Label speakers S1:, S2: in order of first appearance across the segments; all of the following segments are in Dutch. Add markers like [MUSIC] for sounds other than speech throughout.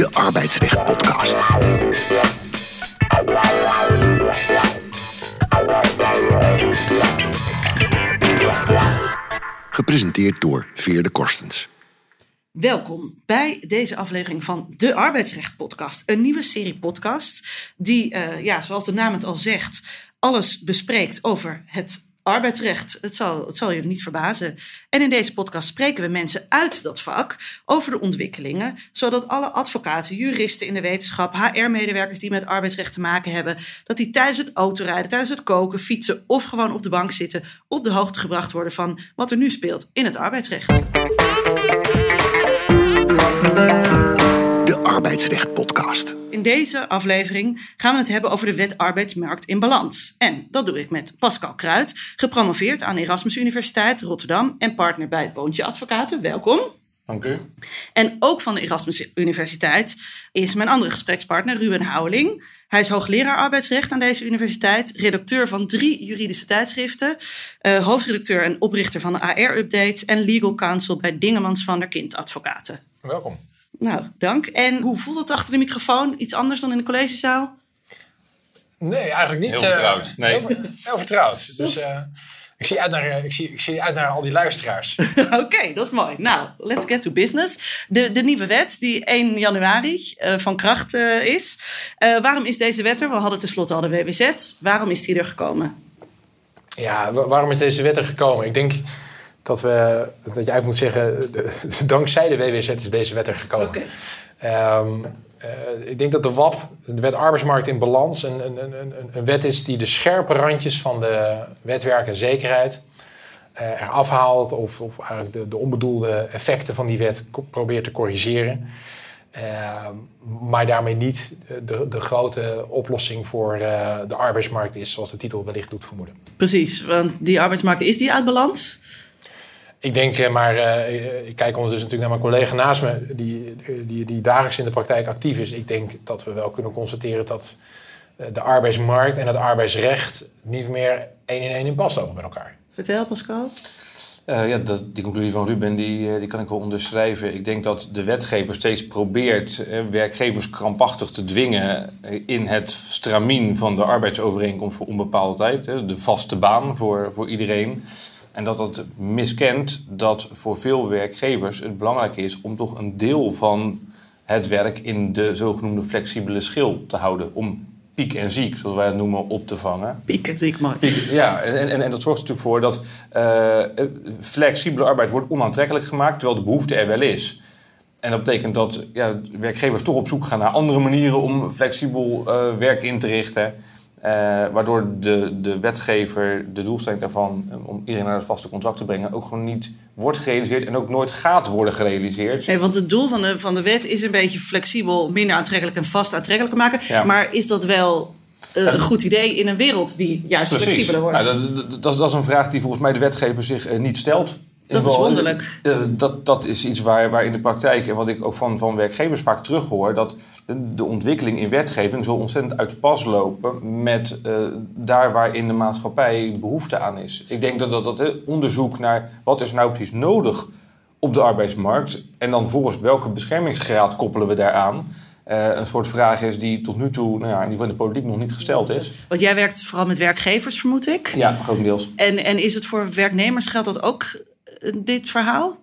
S1: de Arbeidsrecht Podcast. Gepresenteerd door Veerde Korstens.
S2: Welkom bij deze aflevering van de Arbeidsrecht Podcast. Een nieuwe serie podcast die, uh, ja, zoals de naam het al zegt, alles bespreekt over het arbeidsrecht. Het zal, het zal je niet verbazen. En in deze podcast spreken we mensen uit dat vak over de ontwikkelingen, zodat alle advocaten, juristen in de wetenschap, HR-medewerkers die met arbeidsrecht te maken hebben, dat die tijdens het autorijden, tijdens het koken, fietsen of gewoon op de bank zitten, op de hoogte gebracht worden van wat er nu speelt in het arbeidsrecht.
S1: Arbeidsrecht Podcast.
S2: In deze aflevering gaan we het hebben over de wet arbeidsmarkt in balans. En dat doe ik met Pascal Kruid, gepromoveerd aan Erasmus Universiteit Rotterdam en partner bij het Boontje Advocaten. Welkom.
S3: Dank u.
S2: En ook van de Erasmus Universiteit is mijn andere gesprekspartner Ruben Houweling. Hij is hoogleraar arbeidsrecht aan deze universiteit, redacteur van drie juridische tijdschriften, uh, hoofdredacteur en oprichter van de AR-updates en legal counsel bij Dingemans van der Kind Advocaten.
S3: Welkom.
S2: Nou, dank. En hoe voelt het achter de microfoon? Iets anders dan in de collegezaal?
S3: Nee, eigenlijk niet.
S4: Heel vertrouwd. Nee.
S3: Heel, heel vertrouwd. Dus uh, ik, zie uit naar, ik, zie, ik zie uit naar al die luisteraars. [LAUGHS]
S2: Oké, okay, dat is mooi. Nou, let's get to business. De, de nieuwe wet die 1 januari uh, van kracht uh, is. waarom is deze wet er? We hadden tenslotte al de WWZ. Waarom is die er gekomen?
S3: Ja, waarom is deze wet er gekomen? Ik denk dat, we, dat je eigenlijk moet zeggen, [LAUGHS] dankzij de WWZ is deze wet er gekomen.
S2: Okay.
S3: Um, uh, ik denk dat de WAP, de wet arbeidsmarkt in balans, een, een, een, een wet is die de scherpe randjes van de wetwerk en zekerheid uh, eraf haalt of, of eigenlijk de, de, onbedoelde effecten van die wet probeert te corrigeren. Uh, maar daarmee niet de, de grote oplossing voor de arbeidsmarkt is, zoals de titel wellicht doet vermoeden.
S2: Precies, want die arbeidsmarkt is die uit balans?
S3: Ik denk, maar uh, ik kijk ondertussen natuurlijk naar mijn collega naast me, die, die, die dagelijks in de praktijk actief is. Ik denk dat we wel kunnen constateren dat de arbeidsmarkt en het arbeidsrecht niet meer één in één in pas lopen met elkaar.
S2: Vertel, Pascal.
S4: Uh, ja, dat, die conclusie van Ruben die, die kan ik wel onderschrijven. Ik denk dat de wetgever steeds probeert uh, werkgevers krampachtig te dwingen in het stramien van de arbeidsovereenkomst voor onbepaalde tijd. de vaste baan voor, voor iedereen. En dat het miskent dat voor veel werkgevers het belangrijk is om toch een deel van het werk in de zogenoemde flexibele schil te houden. Om piek en ziek, zoals wij het noemen, op te vangen.
S2: Piek en ziek.
S4: Piek, ja, en, en, en dat zorgt er natuurlijk voor dat uh, flexibele arbeid wordt onaantrekkelijk gemaakt, terwijl de behoefte er wel is. En dat betekent dat ja, werkgevers toch op zoek gaan naar andere manieren om flexibel uh, werk in te richten. Uh, waardoor de, de wetgever de doelstelling daarvan om iedereen naar het vaste contract te brengen ook gewoon niet wordt gerealiseerd en ook nooit gaat worden gerealiseerd.
S2: Nee, want het doel van de, van de wet is een beetje flexibel, minder aantrekkelijk en vast aantrekkelijk maken. Ja. Maar is dat wel uh, een goed idee in een wereld die juist
S4: Precies.
S2: flexibeler wordt?
S4: Ja, dat, dat, dat, is een vraag die volgens mij de wetgever zich uh, niet stelt.
S2: Dat is wonderlijk.
S4: Uh, dat, dat is iets waar, waar in de praktijk, en wat ik ook van, van werkgevers vaak terughoor, dat de ontwikkeling in wetgeving zo ontzettend uit de pas lopen met uh, daar waar in de maatschappij behoefte aan is. Ik denk dat dat, dat onderzoek naar wat is nou precies nodig op de arbeidsmarkt en dan volgens welke beschermingsgraad koppelen we daaraan. Uh, een soort vraag is die tot nu toe nou ja, in de politiek nog niet gesteld is.
S2: Want jij werkt vooral met werkgevers, vermoed ik?
S4: Ja, grotendeels.
S2: En, en is het voor werknemers, geldt dat ook dit verhaal?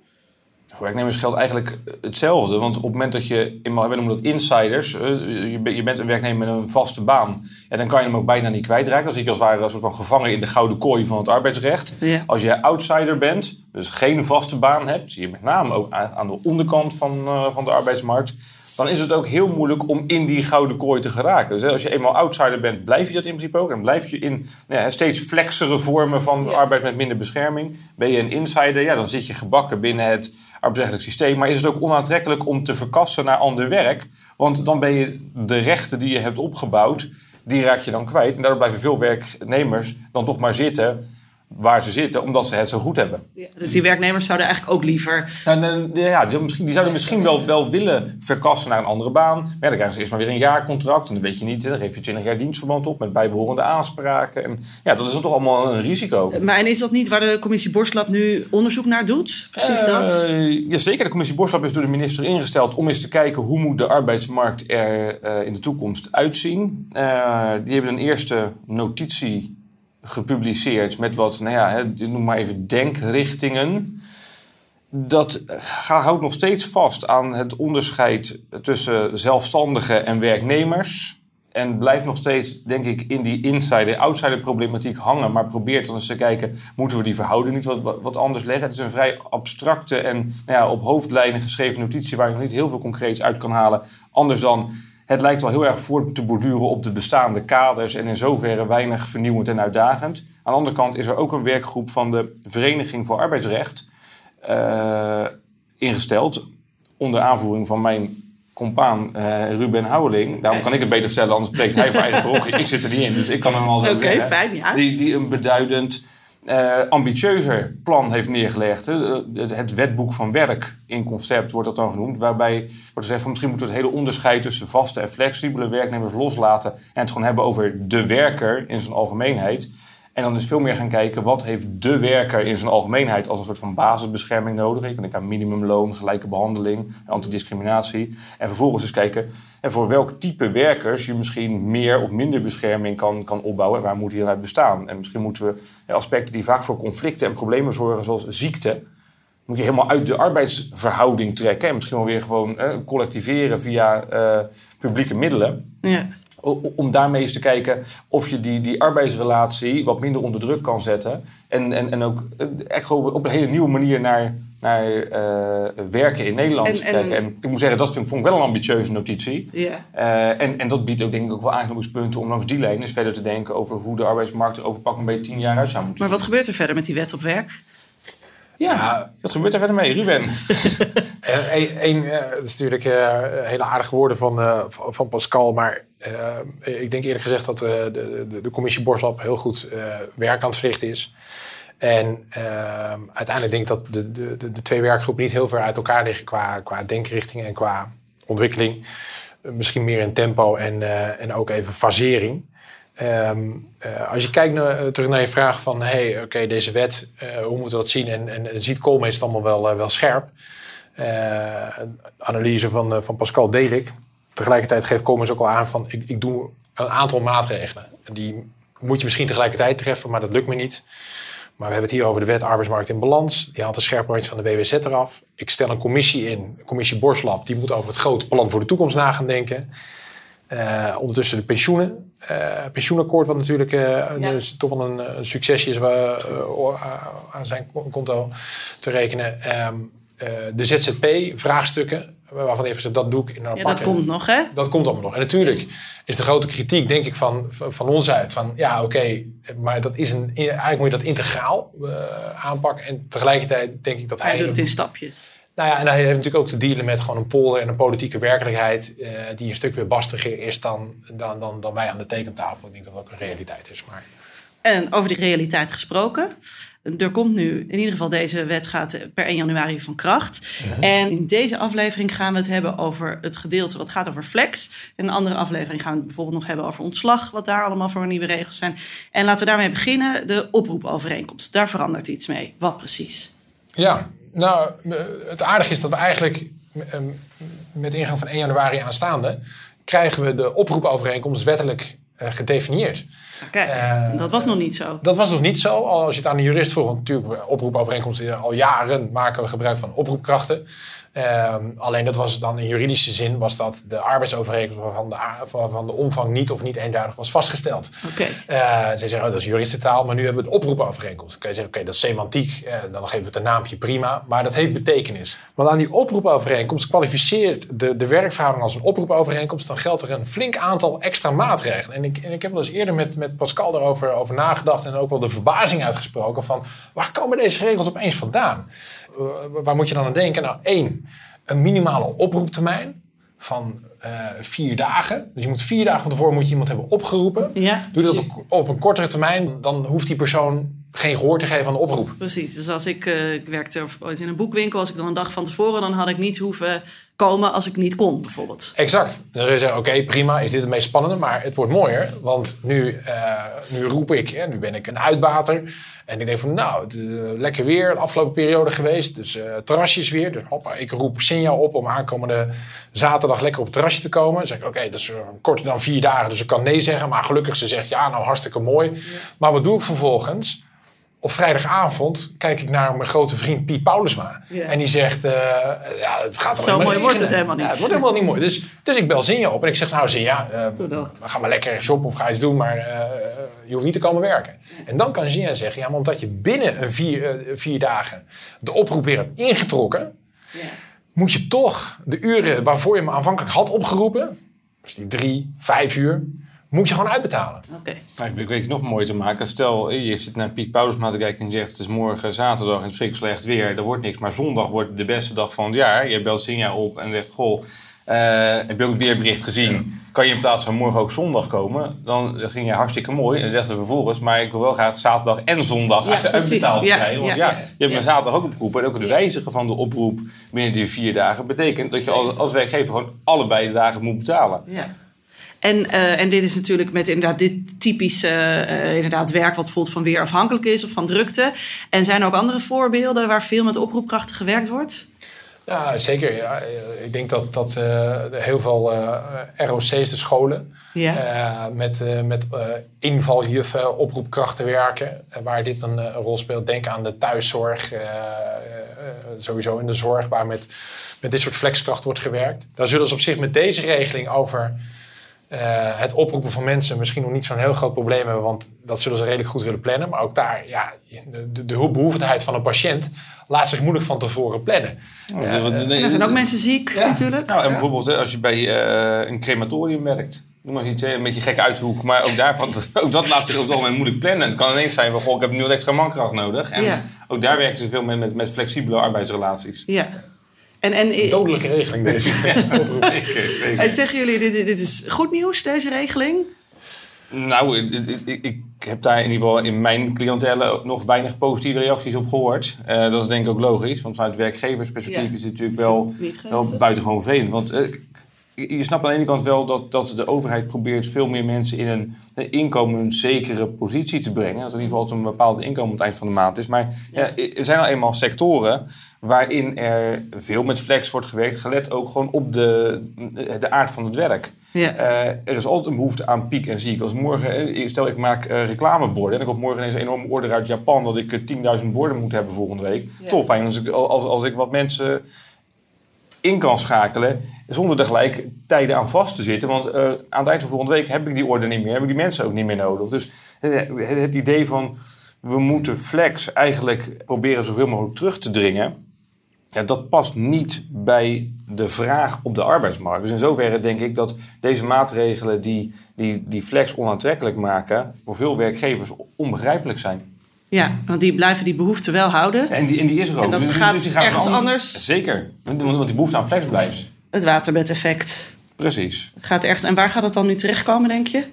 S4: Voor werknemers geldt eigenlijk hetzelfde. Want op het moment dat je, we noemen dat insiders, je bent een werknemer met een vaste baan, ja, dan kan je hem ook bijna niet kwijtraken. Dan zit je als het ware een soort van gevangen in de gouden kooi van het arbeidsrecht.
S2: Ja.
S4: Als je outsider bent, dus geen vaste baan hebt, zie je met name ook aan de onderkant van, uh, van de arbeidsmarkt, dan is het ook heel moeilijk om in die gouden kooi te geraken. Dus als je eenmaal outsider bent, blijf je dat in principe ook. En blijf je in nou ja, steeds flexere vormen van ja. arbeid met minder bescherming. Ben je een insider, ja, dan zit je gebakken binnen het arbeidsrechtelijk systeem. Maar is het ook onaantrekkelijk om te verkassen naar ander werk? Want dan ben je de rechten die je hebt opgebouwd, die raak je dan kwijt. En daardoor blijven veel werknemers dan toch maar zitten waar ze zitten, omdat ze het zo goed hebben.
S2: Ja, dus die werknemers zouden eigenlijk ook liever...
S4: Nou, ja, die, zouden misschien wel, wel willen verkassen naar een andere baan. Maar ja, dan krijgen ze eerst maar weer een jaarcontract. En dan weet je niet, dan geef je 20 jaar dienstverband op met bijbehorende aanspraken. En ja, dat is dan toch allemaal een risico.
S2: Maar en is dat niet waar de commissie Borslab nu onderzoek naar doet? Precies dat?
S4: Eh, jazeker, de commissie Borslap is door de minister ingesteld om eens te kijken hoe moet de arbeidsmarkt er eh, in de toekomst uitzien. Eh, die hebben een eerste notitie gepubliceerd met wat, nou ja, hè, noem maar even denkrichtingen. Dat houdt nog steeds vast aan het onderscheid tussen zelfstandigen en werknemers. En blijft nog steeds, denk ik, in die insider-outsider problematiek hangen. Maar probeert dan eens te kijken, moeten we die verhouding niet wat, wat, wat anders leggen? Het is een vrij abstracte en nou ja, op hoofdlijnen geschreven notitie... waar je nog niet heel veel concreets uit kan halen. Anders dan, het lijkt wel heel erg voort te borduren op de bestaande kaders... en in zoverre weinig vernieuwend en uitdagend. Aan de andere kant is er ook een werkgroep van de Vereniging voor Arbeidsrecht... eh, ingesteld, onder aanvoering van mijn compaan eh, Ruben Houweling. Daarom kan ik het beter vertellen, anders spreekt hij voor eigen parochie. Ik zit er niet in, dus ik kan hem al zo
S2: Oké,
S4: zeggen.
S2: fijn, ja.
S4: Die, die een beduidend eh, ambitieuzer plan heeft neergelegd. Eh, het wetboek van werk in concept wordt dat dan genoemd. Waarbij wordt gezegd van misschien moeten we het hele onderscheid tussen vaste en flexibele werknemers loslaten. En het gewoon hebben over de werker in zijn algemeenheid. En dan dus veel meer gaan kijken wat heeft de werker in zijn algemeenheid als een soort van basisbescherming nodig. Ik denk aan minimumloon, gelijke behandeling, antidiscriminatie. En vervolgens eens kijken en voor welk type werkers je misschien meer of minder bescherming kan, kan opbouwen. En waar moet die dan uit bestaan? En misschien moeten we aspecten die vaak voor conflicten en problemen zorgen, zoals ziekte, moet je helemaal uit de arbeidsverhouding trekken. En misschien wel weer gewoon collectiveren via eh, publieke middelen.
S2: Ja.
S4: Om daarmee eens te kijken of je die, die arbeidsrelatie wat minder onder druk kan zetten. En, en, en ook eh, echt op een hele nieuwe manier naar, naar eh, werken in Nederland
S2: En-
S4: te kijken.
S2: en-
S4: En ik moet zeggen, dat vind, vond ik wel een ambitieuze notitie. Eh, en, en dat biedt ook denk ik ook wel aanknopingspunten om langs die lijn eens verder te denken over hoe de arbeidsmarkt er over pak een beetje tien jaar uit zou moeten
S2: Maar wat gebeurt er verder met die wet op werk?
S4: Ja, wat gebeurt er verder mee, Ruben? [LAUGHS]
S3: En een, een, eh, dat is natuurlijk eh, hele aardige woorden van, eh, van Pascal. Maar eh, ik denk eerlijk gezegd dat eh, de, de, de commissie Borslap heel goed eh, werk aan het verrichten is. En eh, uiteindelijk denk ik dat de, de, de, de twee werkgroepen niet heel ver uit elkaar liggen qua, qua denkrichting en qua ontwikkeling. Eh, misschien meer in tempo en, eh, en ook even fasering. Ehm, eh, als je kijkt naar, eh, terug naar je vraag van, hey, oké, deze wet, eh, hoe moeten we dat zien? En, en, ziet Koolmees het allemaal wel, wel scherp? Analyse van, van Pascal deel ik. Tegelijkertijd geeft Koolmees ook al aan van, ik, ik doe een aantal maatregelen. En die moet je misschien tegelijkertijd treffen, maar dat lukt me niet. Maar we hebben het hier over de wet arbeidsmarkt in balans. Die haalt de scherpe randje van de WWZ eraf. Ik stel een commissie in, commissie Borslab. Die moet over het grote plan voor de toekomst na gaan denken. Ondertussen de pensioenen. Eh, pensioenakkoord, wat natuurlijk eh, een-
S2: Ja.
S3: dus toch wel een, een succesje is waar, eh, aan zijn konto te rekenen. Ehm, eh, de ZZP-vraagstukken, waarvan even gezegd, dat doe ik in een
S2: Ja, dat komt nog, hè?
S3: Dat komt allemaal nog. En natuurlijk is de grote kritiek, denk ik, van, van ons uit. Van ja, oké, maar dat is een, eigenlijk moet je dat integraal eh, aanpakken. En tegelijkertijd denk ik dat hij.
S2: Hij doet het in stapjes.
S3: Nou ja, en hij heeft natuurlijk ook te dealen met gewoon een polder en een politieke werkelijkheid. eh, die een stuk weer bastiger is dan, dan, dan, dan wij aan de tekentafel. Ik denk dat dat ook een realiteit is. Maar
S2: En over die realiteit gesproken. Er komt nu, in ieder geval deze wet gaat per 1 januari van kracht. En in deze aflevering gaan we het hebben over het gedeelte wat gaat over flex. In een andere aflevering gaan we het bijvoorbeeld nog hebben over ontslag. Wat daar allemaal voor nieuwe regels zijn. En laten we daarmee beginnen. De oproepovereenkomst. Daar verandert iets mee. Wat precies?
S3: Ja, nou, het aardige is dat we eigenlijk eh, met ingang van 1 januari aanstaande... krijgen we de oproepovereenkomst wettelijk eh, gedefinieerd.
S2: Kijk,
S3: Eh,
S2: dat was nog niet zo.
S3: Dat was nog niet zo. Al als je het aan de jurist vroeg, want natuurlijk, oproepovereenkomsten al jaren maken we gebruik van oproepkrachten. Ehm, alleen dat was dan in juridische zin was dat de arbeidsovereenkomst waarvan de, waarvan de omvang niet of niet eenduidig was vastgesteld.
S2: Oké.
S3: Eh, ze zeggen, oh, dat is juristentaal, maar nu hebben we het oproepovereenkomst. Dan kun je zeggen, oké, dat is semantiek, eh, dan geven we het een naampje, prima. Maar dat heeft betekenis. Want aan die oproepovereenkomst kwalificeert de, de werkverhouding als een oproepovereenkomst. Dan geldt er een flink aantal extra maatregelen. En ik, en ik heb wel eens eerder met, met Pascal daarover over nagedacht en ook wel de verbazing uitgesproken van, waar komen deze regels opeens vandaan? Eh, waar moet je dan aan denken? Nou, één, een minimale oproeptermijn van eh, vier dagen. Dus je moet vier dagen van tevoren moet je iemand hebben opgeroepen.
S2: Ja.
S3: Doe dat op, op een kortere termijn, dan hoeft die persoon geen gehoor te geven aan de oproep.
S2: Precies. Dus als ik, eh, ik werkte ooit in een boekwinkel, als ik dan een dag van tevoren, dan had ik niet hoeven komen als ik niet kon, bijvoorbeeld.
S3: Exact. Dus dan zou je zeggen, oké, prima, is dit het meest spannende, maar het wordt mooier. Want nu, eh, nu roep ik, hè, nu ben ik een uitbater. En ik denk van, nou, het, eh, lekker weer, de afgelopen periode geweest. Dus terrasjes weer. Dus hoppa, ik roep Sinja op om aankomende zaterdag lekker op het terrasje te komen. Dan zeg ik, oké, dat is korter dan vier dagen, dus ik kan nee zeggen. Maar gelukkig, ze zegt, ja, nou, hartstikke mooi. Maar wat doe ik vervolgens? Op vrijdagavond kijk ik naar mijn grote vriend Piet Paulusma. En die zegt, eh, ja, het gaat
S2: Zo mooi wordt het helemaal niet.
S3: Ja, het wordt helemaal niet mooi. Dus, dus ik bel Zinja op en ik zeg, nou Zinja, eh, we gaan maar lekker shoppen of ga iets doen, maar eh, je hoeft niet te komen werken. En dan kan Zinja zeggen, ja, maar omdat je binnen een vier, vier dagen de oproep weer hebt ingetrokken, moet je toch de uren waarvoor je me aanvankelijk had opgeroepen, dus die drie, vijf uur, moet je gewoon uitbetalen.
S2: Oké.
S4: Ik weet het nog mooier te maken. Stel, je zit naar Piet Paulusma te kijken en je zegt... het is morgen zaterdag en het is schrik slecht weer. Er wordt niks, maar zondag wordt de beste dag van het jaar. Je belt Sinja op en zegt... Goh, eh, heb je ook het weerbericht gezien? Kan je in plaats van morgen ook zondag komen? Dan zegt Sinja hartstikke mooi. En zegt ze vervolgens... maar ik wil wel graag zaterdag en zondag
S2: Ja, [LAUGHS]
S4: uitbetaald
S2: Ja,
S4: krijgen. Want
S2: ja,
S4: ja,
S2: ja.
S4: je hebt
S2: Ja.
S4: me zaterdag ook opgeroepen. En ook het wijzigen van de oproep binnen die vier dagen... betekent dat je als, als werkgever gewoon allebei de dagen moet betalen.
S2: Ja. En, eh, en dit is natuurlijk met inderdaad dit typische eh, inderdaad werk wat bijvoorbeeld van weer afhankelijk is of van drukte. En zijn er ook andere voorbeelden waar veel met oproepkrachten gewerkt wordt?
S3: Ja, zeker. Ja, Eh, ik denk dat, dat heel veel ROC's, de scholen,
S2: Ja.
S3: met, met invaljuffen, oproepkrachten werken. waar dit een, een rol speelt. Denk aan de thuiszorg, sowieso in de zorg, waar met, met dit soort flexkrachten wordt gewerkt. Daar zullen ze op zich met deze regeling over eh, het oproepen van mensen misschien nog niet zo'n heel groot probleem hebben, want dat zullen ze redelijk goed willen plannen. Maar ook daar, ja, de, de, van een patiënt laat zich moeilijk van tevoren plannen. Ja,
S4: Want-
S2: En er zijn ook mensen ziek natuurlijk.
S4: Nou, en bijvoorbeeld hè, als je bij eh, een crematorium werkt. Noem maar eens iets, een beetje gek uithoek. Maar ook, daarvan, [LAUGHS] ook dat laat zich over het algemeen moeilijk plannen. Het kan ineens zijn van, goh, ik heb nu wat extra mankracht nodig. En
S2: Ja.
S4: ook daar werken ze veel mee met, met flexibele arbeidsrelaties.
S2: Ja. En, en,
S3: Dodelijke regeling deze. [LAUGHS]
S4: Zeker,
S2: en zeggen jullie, dit, dit is goed nieuws, deze regeling?
S4: Nou, ik, ik- ik, ik heb daar in ieder geval in mijn cliëntele ook nog weinig positieve reacties op gehoord. Eh, dat is denk ik ook logisch, want vanuit werkgeversperspectief
S2: Ja.
S4: is het natuurlijk wel, wel buitengewoon vervelend. Want eh, je snapt aan de ene kant wel dat, dat de overheid probeert veel meer mensen in een, een inkomenszekere positie te brengen. Dat in ieder geval een bepaald inkomen aan het eind van de maand is. Maar ja, er zijn al eenmaal sectoren waarin er veel met flex wordt gewerkt, gelet ook gewoon op de, de aard van het werk.
S2: Ja.
S4: Eh, er is altijd een behoefte aan piek en ziek. Als morgen, eh, stel ik maak eh, reclameborden en ik heb morgen ineens een enorme order uit Japan dat ik eh, 10.000 borden moet hebben volgende week. Tof, fijn als ik, als, als ik wat mensen in kan schakelen zonder er gelijk tijden aan vast te zitten. Want eh, aan het eind van volgende week heb ik die order niet meer, heb ik die mensen ook niet meer nodig. Dus eh, het, het idee van we moeten flex eigenlijk proberen zoveel mogelijk terug te dringen. Ja, dat past niet bij de vraag op de arbeidsmarkt. Dus in zoverre denk ik dat deze maatregelen die, die, die flex onaantrekkelijk maken, voor veel werkgevers onbegrijpelijk zijn.
S2: Ja, want die blijven die behoefte wel houden.
S4: En die, en die is er ook.
S2: En dat
S4: Dus- dus
S2: gaat
S4: die gaan
S2: ergens anders.
S4: Zeker, want die behoefte aan flex blijft.
S2: Het waterbedeffect.
S4: Precies.
S2: Het gaat echt, en waar gaat het dan nu terechtkomen, denk je?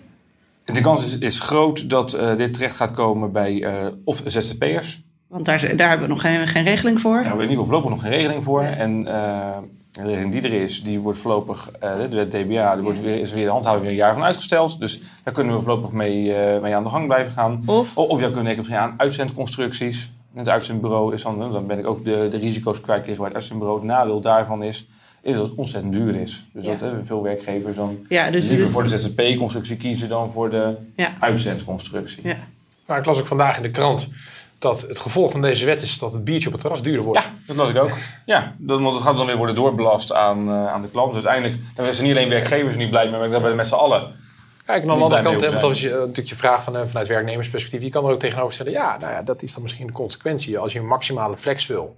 S4: De kans is, is groot dat eh, dit terecht gaat komen bij eh, of ZZP'ers.
S2: Want daar, daar hebben we nog geen, geen regeling voor.
S4: Daar hebben we in ieder geval voorlopig nog geen regeling voor. En eh, regeling die er is, die wordt voorlopig, eh, de DBA, die wordt weer, is weer de handhaving weer een jaar van uitgesteld. Dus daar kunnen we voorlopig mee, eh, mee aan de gang blijven gaan.
S2: Of?
S4: Of je kunt denken aan uitzendconstructies. Het uitzendbureau is dan, dan ben ik ook de, de risico's kwijt tegenover het uitzendbureau. Het nadeel daarvan is, is dat het ontzettend duur is. Dus
S2: Ja.
S4: dat hè, veel werkgevers dan
S2: Ja, dus,
S4: liever
S2: dus
S4: voor de ZZP-constructie kiezen dan voor de
S2: ja,
S4: uitzendconstructie.
S2: ja.
S3: Maar ik las ook vandaag in de krant dat het gevolg van deze wet is dat het biertje op het terras duurder wordt.
S4: Ja, dat las ik ook. Ja, dat, want het gaat dan weer worden doorbelast aan, eh, aan de klant. Dus uiteindelijk dan zijn niet alleen werkgevers er niet blij mee, maar ben je met z'n allen.
S3: Kijk, en aan de andere kant, want dat is je, eh, natuurlijk je vraag van, eh, vanuit werknemersperspectief. Je kan er ook tegenover stellen, ja, nou ja, dat is dan misschien de consequentie. Als je een maximale flex wil,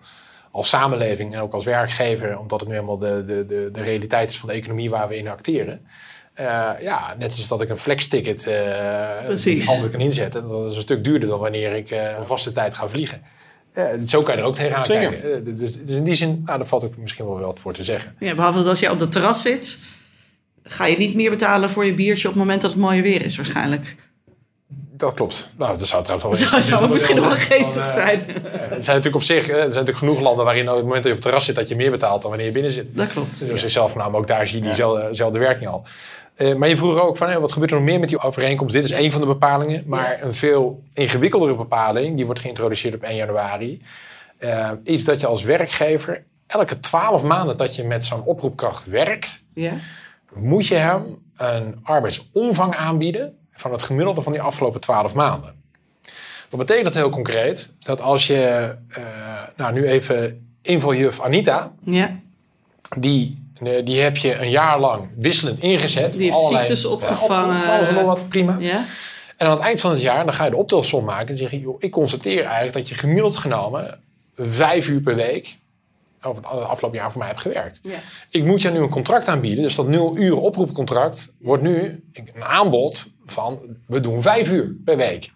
S3: als samenleving en ook als werkgever, omdat het nu helemaal de, de, de, de realiteit is van de economie waar we in acteren. Eh, ja, net zoals dat ik een flex-ticket eh altijd kan inzetten. Dat is een stuk duurder dan wanneer ik eh, een vaste tijd ga vliegen. Zo kan je er ook tegenaan
S4: Zeker.
S3: kijken. Dus, dus in die zin, nou, daar valt ook misschien wel wat voor te zeggen.
S2: ja, behalve dat als je op het terras zit, ga je niet meer betalen voor je biertje op het moment dat het mooie weer is waarschijnlijk.
S3: Dat klopt. Nou, dat zou trouwens wel
S2: Dat zou misschien [LAUGHS] wel geestig
S3: Dan,
S2: zijn.
S3: Er zijn natuurlijk op zich, er zijn natuurlijk genoeg landen waarin op het moment dat je op het terras zit, dat je meer betaalt dan wanneer je binnen zit.
S2: Dat klopt.
S3: Dus op zichzelf genomen, ook daar zie je diezelfde werking al. Eh, maar je vroeg ook van, wat gebeurt er nog meer met die overeenkomst? Dit is één van de bepalingen, maar een veel ingewikkeldere bepaling, die wordt geïntroduceerd op 1 januari, eh, is dat je als werkgever elke 12 maanden dat je met zo'n oproepkracht werkt,
S2: Ja.
S3: moet je hem een arbeidsomvang aanbieden van het gemiddelde van die afgelopen 12 maanden. Dat betekent heel concreet dat als je, eh, nou nu even invaljuf Anita,
S2: Ja.
S3: die, die heb je een jaar lang wisselend ingezet.
S2: Die heeft
S3: allerlei-
S2: ziektes opgevangen.
S3: op- op alles nog wat, prima.
S2: Ja.
S3: En aan het eind van het jaar dan ga je de optelsom maken en zeg je, joh, ik constateer eigenlijk dat je gemiddeld genomen vijf uur per week over het afgelopen jaar voor mij hebt gewerkt.
S2: Ja.
S3: Ik moet je nu een contract aanbieden. Dus dat nul uur oproepcontract wordt nu een aanbod van we doen vijf uur per week.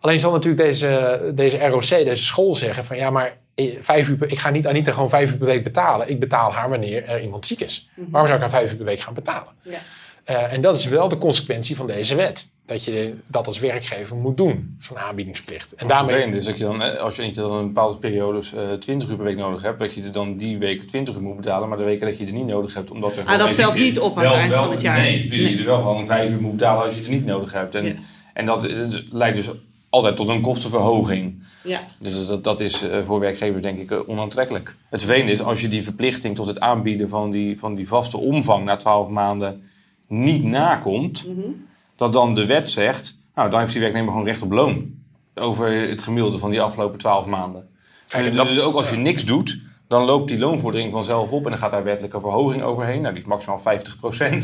S3: Alleen zal natuurlijk deze, deze ROC, deze school zeggen van ja, maar vijf uur per, ik ga niet Anita gewoon vijf uur per week betalen. Ik betaal haar wanneer er iemand ziek is. Waarom zou ik haar vijf uur per week gaan betalen?
S2: Ja.
S3: Eh, en dat is wel de consequentie van deze wet. Dat je dat als werkgever moet doen, zo'n aanbiedingsplicht. En
S4: En
S3: daarmee,
S4: is dat je dan, eh, als je niet dan een bepaalde periodes eh 20 uur per week nodig hebt, dat je er dan die week 20 uur moet betalen, maar de weken dat je er niet nodig hebt, omdat er. gewoon
S2: Ah, dat telt niet op aan het eind
S4: wel-
S2: van het jaar.
S4: Nee, dus
S2: Nee.
S4: je er wel gewoon 5 uur moet betalen als je het er niet nodig hebt. En,
S2: Ja.
S4: en dat, is- leidt dus altijd tot een kostenverhoging.
S2: Ja.
S4: Dus dat, dat is eh, voor werkgevers denk ik eh, onaantrekkelijk. Het vervelende is als je die verplichting tot het aanbieden van die, van die vaste omvang na 12 maanden niet nakomt,
S2: Mhm.
S4: dat dan de wet zegt, nou dan heeft die werknemer gewoon recht op loon over het gemiddelde van die afgelopen 12 maanden.
S3: Kijk,
S4: dus,
S3: en dat-
S4: dus ook als je niks doet, dan loopt die loonvordering vanzelf op en dan gaat daar wettelijke verhoging overheen. Nou, die is maximaal 50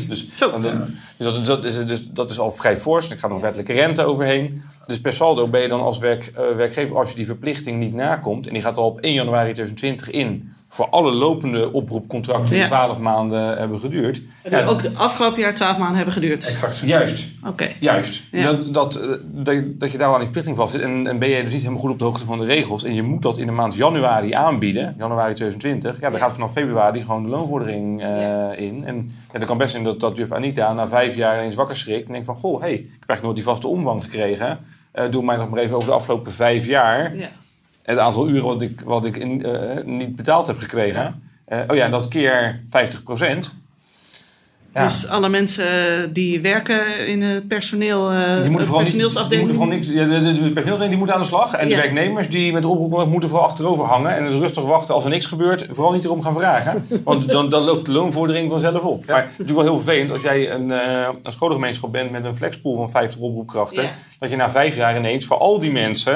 S4: Dus,
S2: Zo.
S4: dan- dan- dus, dat, is- dat is, dus dat is al vrij fors. Er gaat nog wettelijke rente overheen. Dus per saldo ben je dan als werk, eh, werkgever, als je die verplichting niet nakomt, en die gaat al op 1 januari 2020 in, voor alle lopende oproepcontracten
S2: Ja.
S4: die 12 maanden hebben geduurd.
S2: En
S4: Ja,
S2: ook de afgelopen jaar 12 maanden hebben geduurd.
S3: exact.
S4: Juist.
S2: Oké.
S4: Juist. Dat, dat, eh, dat, je daar aan die verplichting vast zit. En, en ben je dus niet helemaal goed op de hoogte van de regels. En je moet dat in de maand januari aanbieden. Januari 2020. Ja, dan gaat vanaf februari gewoon de loonvordering eh, in. En ja, dan kan best zijn dat, dat juf Anita na vijf jaar ineens wakker schrikt. En denkt van, goh, hey, ik heb eigenlijk nooit die vaste omvang gekregen. Eh, doe mij nog maar even over de afgelopen vijf jaar.
S2: Ja.
S4: Het aantal uren wat ik, wat ik in, eh, niet betaald heb gekregen. Oh ja, en dat keer 50 procent. Ja.
S2: Dus alle mensen die werken in het personeel, eh
S4: Die moeten vooral, niet, die
S2: personeelsafdeling.
S4: moeten vooral niks, ja, de, personeelsafdeling aan de slag. En
S2: Ja.
S4: de werknemers die met de oproep moeten vooral achterover hangen. En dus rustig wachten als er niks gebeurt. Vooral niet erom gaan vragen. [LAUGHS] Want dan, dan loopt de loonvordering vanzelf op. Maar het is natuurlijk wel heel vervelend als jij een, eh, een scholengemeenschap bent met een flexpool van 50 oproepkrachten. Dat je na vijf jaar ineens voor al die mensen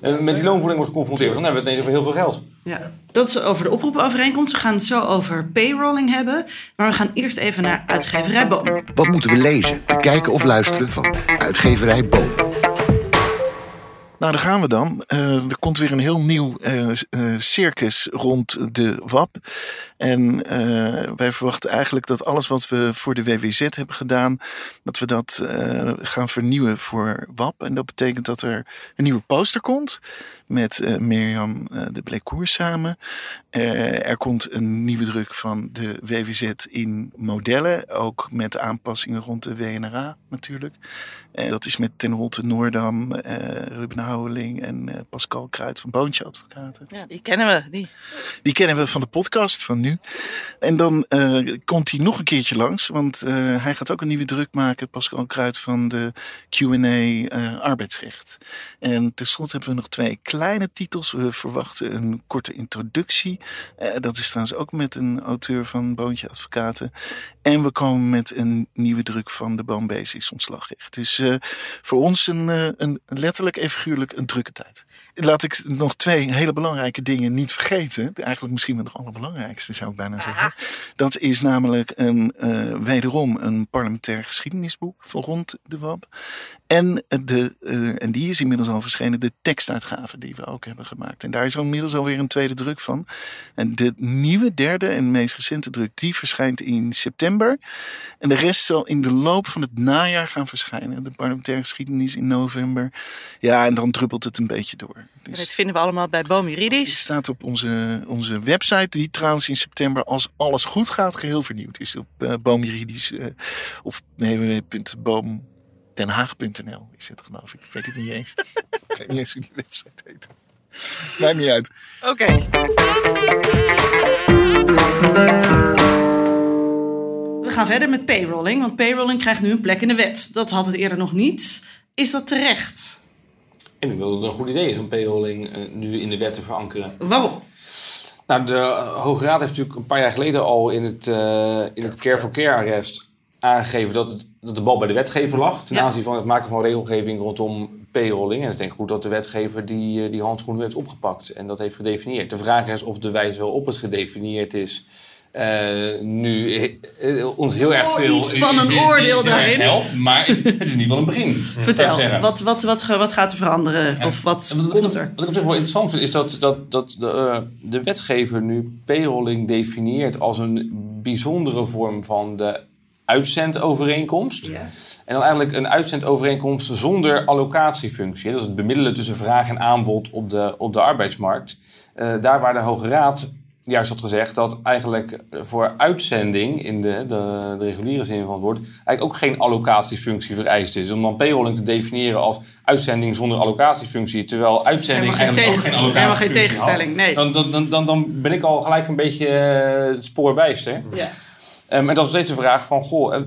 S4: eh, met die loonvordering wordt geconfronteerd. Dan hebben we het ineens over heel veel geld.
S2: Ja, dat is over de oproepovereenkomst. We gaan het zo over payrolling hebben. Maar we gaan eerst even naar uitgeverij Boom.
S1: Wat moeten we lezen, bekijken of luisteren van uitgeverij Boom?
S5: Nou, daar gaan we dan. Eh, er komt weer een heel nieuw eh, eh, circus rond de WAP. En eh, wij verwachten eigenlijk dat alles wat we voor de WWZ hebben gedaan, dat we dat eh, gaan vernieuwen voor WAP. En dat betekent dat er een nieuwe poster komt met eh, Mirjam eh, de Blekoer samen. Eh, er komt een nieuwe druk van de WWZ in modellen, ook met aanpassingen rond de WNRA natuurlijk. Dat is met Ten Holte Noordam, Ruben Houweling en Pascal Kruid van Boontje Advocaten.
S2: Ja, die kennen we. Die.
S5: Die kennen we van de podcast van nu. En dan komt hij nog een keertje langs, want hij gaat ook een nieuwe druk maken, Pascal Kruid van de Q&A arbeidsrecht. En tenslotte hebben we nog twee kleine titels. We verwachten een korte introductie. Eh, dat is trouwens ook met een auteur van Boontje Advocaten. En we komen met een nieuwe druk van de Boom Basics ontslagrecht. Dus eh, voor ons een, eh, een letterlijk en figuurlijk een drukke tijd. Laat ik nog twee hele belangrijke dingen niet vergeten. Eigenlijk misschien wel de allerbelangrijkste zou ik bijna zeggen. Dat is namelijk een, eh, wederom een parlementair geschiedenisboek voor rond de WAP. En, de, en die is inmiddels al verschenen, de tekstuitgave die we ook hebben gemaakt. En daar is inmiddels alweer een tweede druk van. En de nieuwe derde en meest recente druk, die verschijnt in september. En de rest zal in de loop van het najaar gaan verschijnen. De parlementaire geschiedenis in november. Ja, en dan druppelt het een beetje door.
S2: Dat
S5: Dus
S2: vinden we allemaal bij Boom Juridisch.
S5: staat op onze, onze website, die trouwens in september, als alles goed gaat, geheel vernieuwd is. Op uh, uh, of www.boom denhaag.nl is het geloof ik. Ik weet het niet eens. [LAUGHS] ik weet niet eens hoe die website heet. Maakt niet uit.
S2: Oké. We gaan verder met payrolling, want payrolling krijgt nu een plek in de wet. Dat had het eerder nog niet. Is dat terecht?
S4: Ik denk dat het een goed idee is om payrolling eh, nu in de wet te verankeren.
S2: Waarom?
S4: Nou, de Hoge Raad heeft natuurlijk een paar jaar geleden al in het, eh, in het Care for Care arrest aangegeven dat, het, dat de bal bij de wetgever lag. Ten aanzien van het maken van regelgeving rondom payrolling. En is denk ik goed dat de wetgever die, eh, die handschoen nu heeft opgepakt en dat heeft gedefinieerd. De vraag is of de wijze waarop het gedefinieerd is. Eh, nu eh, ons heel erg
S2: Oh,
S4: veel
S2: iets van een oordeel daarin.
S4: helpt, maar het is in ieder geval een begin.
S2: Vertel, wat, wat, wat, wat gaat er veranderen? Of wat
S4: wat, wat,
S2: er?
S4: wat ik op zich wel interessant vind, is dat, dat, dat de, eh, de wetgever nu payrolling definieert als een bijzondere vorm van de uitzendovereenkomst.
S2: Ja.
S4: En dan eigenlijk een uitzendovereenkomst zonder allocatiefunctie. Dat is het bemiddelen tussen vraag en aanbod op de, op de arbeidsmarkt. Eh, daar waar de Hoge Raad juist had gezegd dat eigenlijk voor uitzending in de, de, de reguliere zin van het woord eigenlijk ook geen allocatiefunctie vereist is. Om dan payrolling te definiëren als uitzending zonder allocatiefunctie, terwijl uitzending
S2: Helemaal geen
S4: eigenlijk ook geen
S2: tegenstelling.
S4: allocatiefunctie
S2: Helemaal geen tegenstelling, nee.
S4: Dan, dan, dan, dan, dan ben ik al gelijk een beetje eh, het spoorbijster.
S2: Ja.
S4: Ehm, en dat is steeds de vraag van, goh, eh,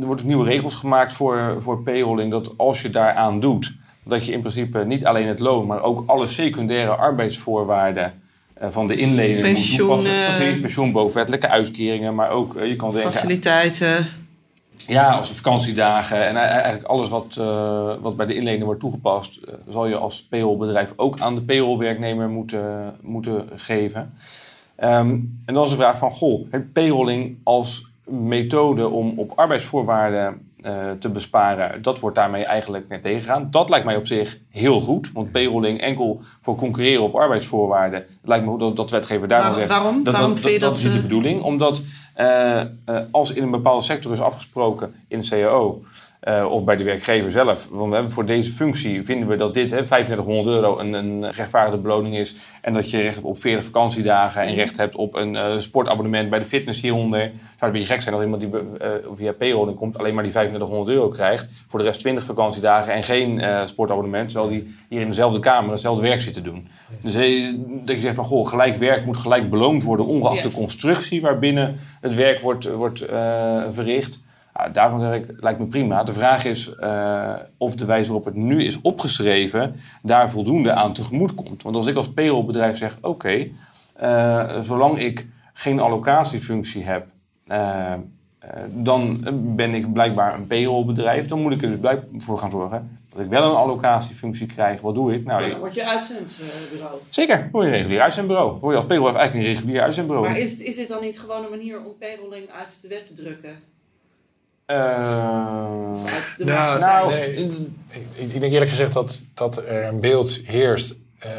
S4: er worden nieuwe regels gemaakt voor, voor payrolling, dat als je daaraan doet, dat je in principe niet alleen het loon, maar ook alle secundaire arbeidsvoorwaarden eh, van de moet
S2: Pensioen,
S4: toepassen.
S2: eh,
S4: Precies, pensioen, bovenwettelijke uitkeringen, maar ook, eh, je kan denken,
S2: Faciliteiten.
S4: ja, als vakantiedagen en e- eigenlijk alles wat, eh, wat bij de inlener wordt toegepast, eh, zal je als payrollbedrijf ook aan de payrollwerknemer moeten, moeten geven. Ehm, en dan is de vraag van, goh, heeft payrolling als methode om op arbeidsvoorwaarden eh, te besparen, dat wordt daarmee eigenlijk net tegengegaan. Dat lijkt mij op zich heel goed, want payrolling enkel voor concurreren op arbeidsvoorwaarden, het lijkt me dat, dat de wetgever daarvan zegt.
S2: waarom?
S4: Dat,
S2: Waarom
S4: dat, dat,
S2: dat,
S4: is niet de
S2: eh,
S4: bedoeling, omdat eh, als in een bepaalde sector is afgesproken in een CAO eh, of bij de werkgever zelf, want we hebben voor deze functie vinden we dat dit hè, 3500 euro een, een rechtvaardige beloning is en dat je recht hebt op 40 vakantiedagen en recht hebt op een eh, sportabonnement bij de fitness hieronder. Het zou een beetje gek zijn als iemand die eh, via payrolling komt alleen maar die 3500 euro krijgt, voor de rest 20 vakantiedagen en geen sportabonnement, terwijl die hier in dezelfde kamer hetzelfde werk zit te doen. Dus dat je zegt van goh, gelijk werk moet gelijk beloond worden, ongeacht de constructie waarbinnen het werk wordt, wordt verricht. Ja, daarvan zeg ik, lijkt me prima. De vraag is eh, of de wijze waarop het nu is opgeschreven daar voldoende aan tegemoet komt. Want als ik als payrollbedrijf zeg, oké, eh, zolang ik geen allocatiefunctie heb, eh, dan ben ik blijkbaar een payrollbedrijf. Dan moet ik er dus voor gaan zorgen dat ik wel een allocatiefunctie krijg. Wat doe ik? Nou, ik-
S2: word je uitzendbureau.
S4: zeker, word je een regulier uitzendbureau. Word je als payroll eigenlijk een regulier uitzendbureau.
S2: Maar is, is dit dan niet gewoon een manier om payrolling uit de wet te drukken?
S4: Eh,
S2: Uit de
S3: Nou,
S4: nou,
S3: nee, ik, ik denk eerlijk gezegd dat, dat er een beeld heerst eh,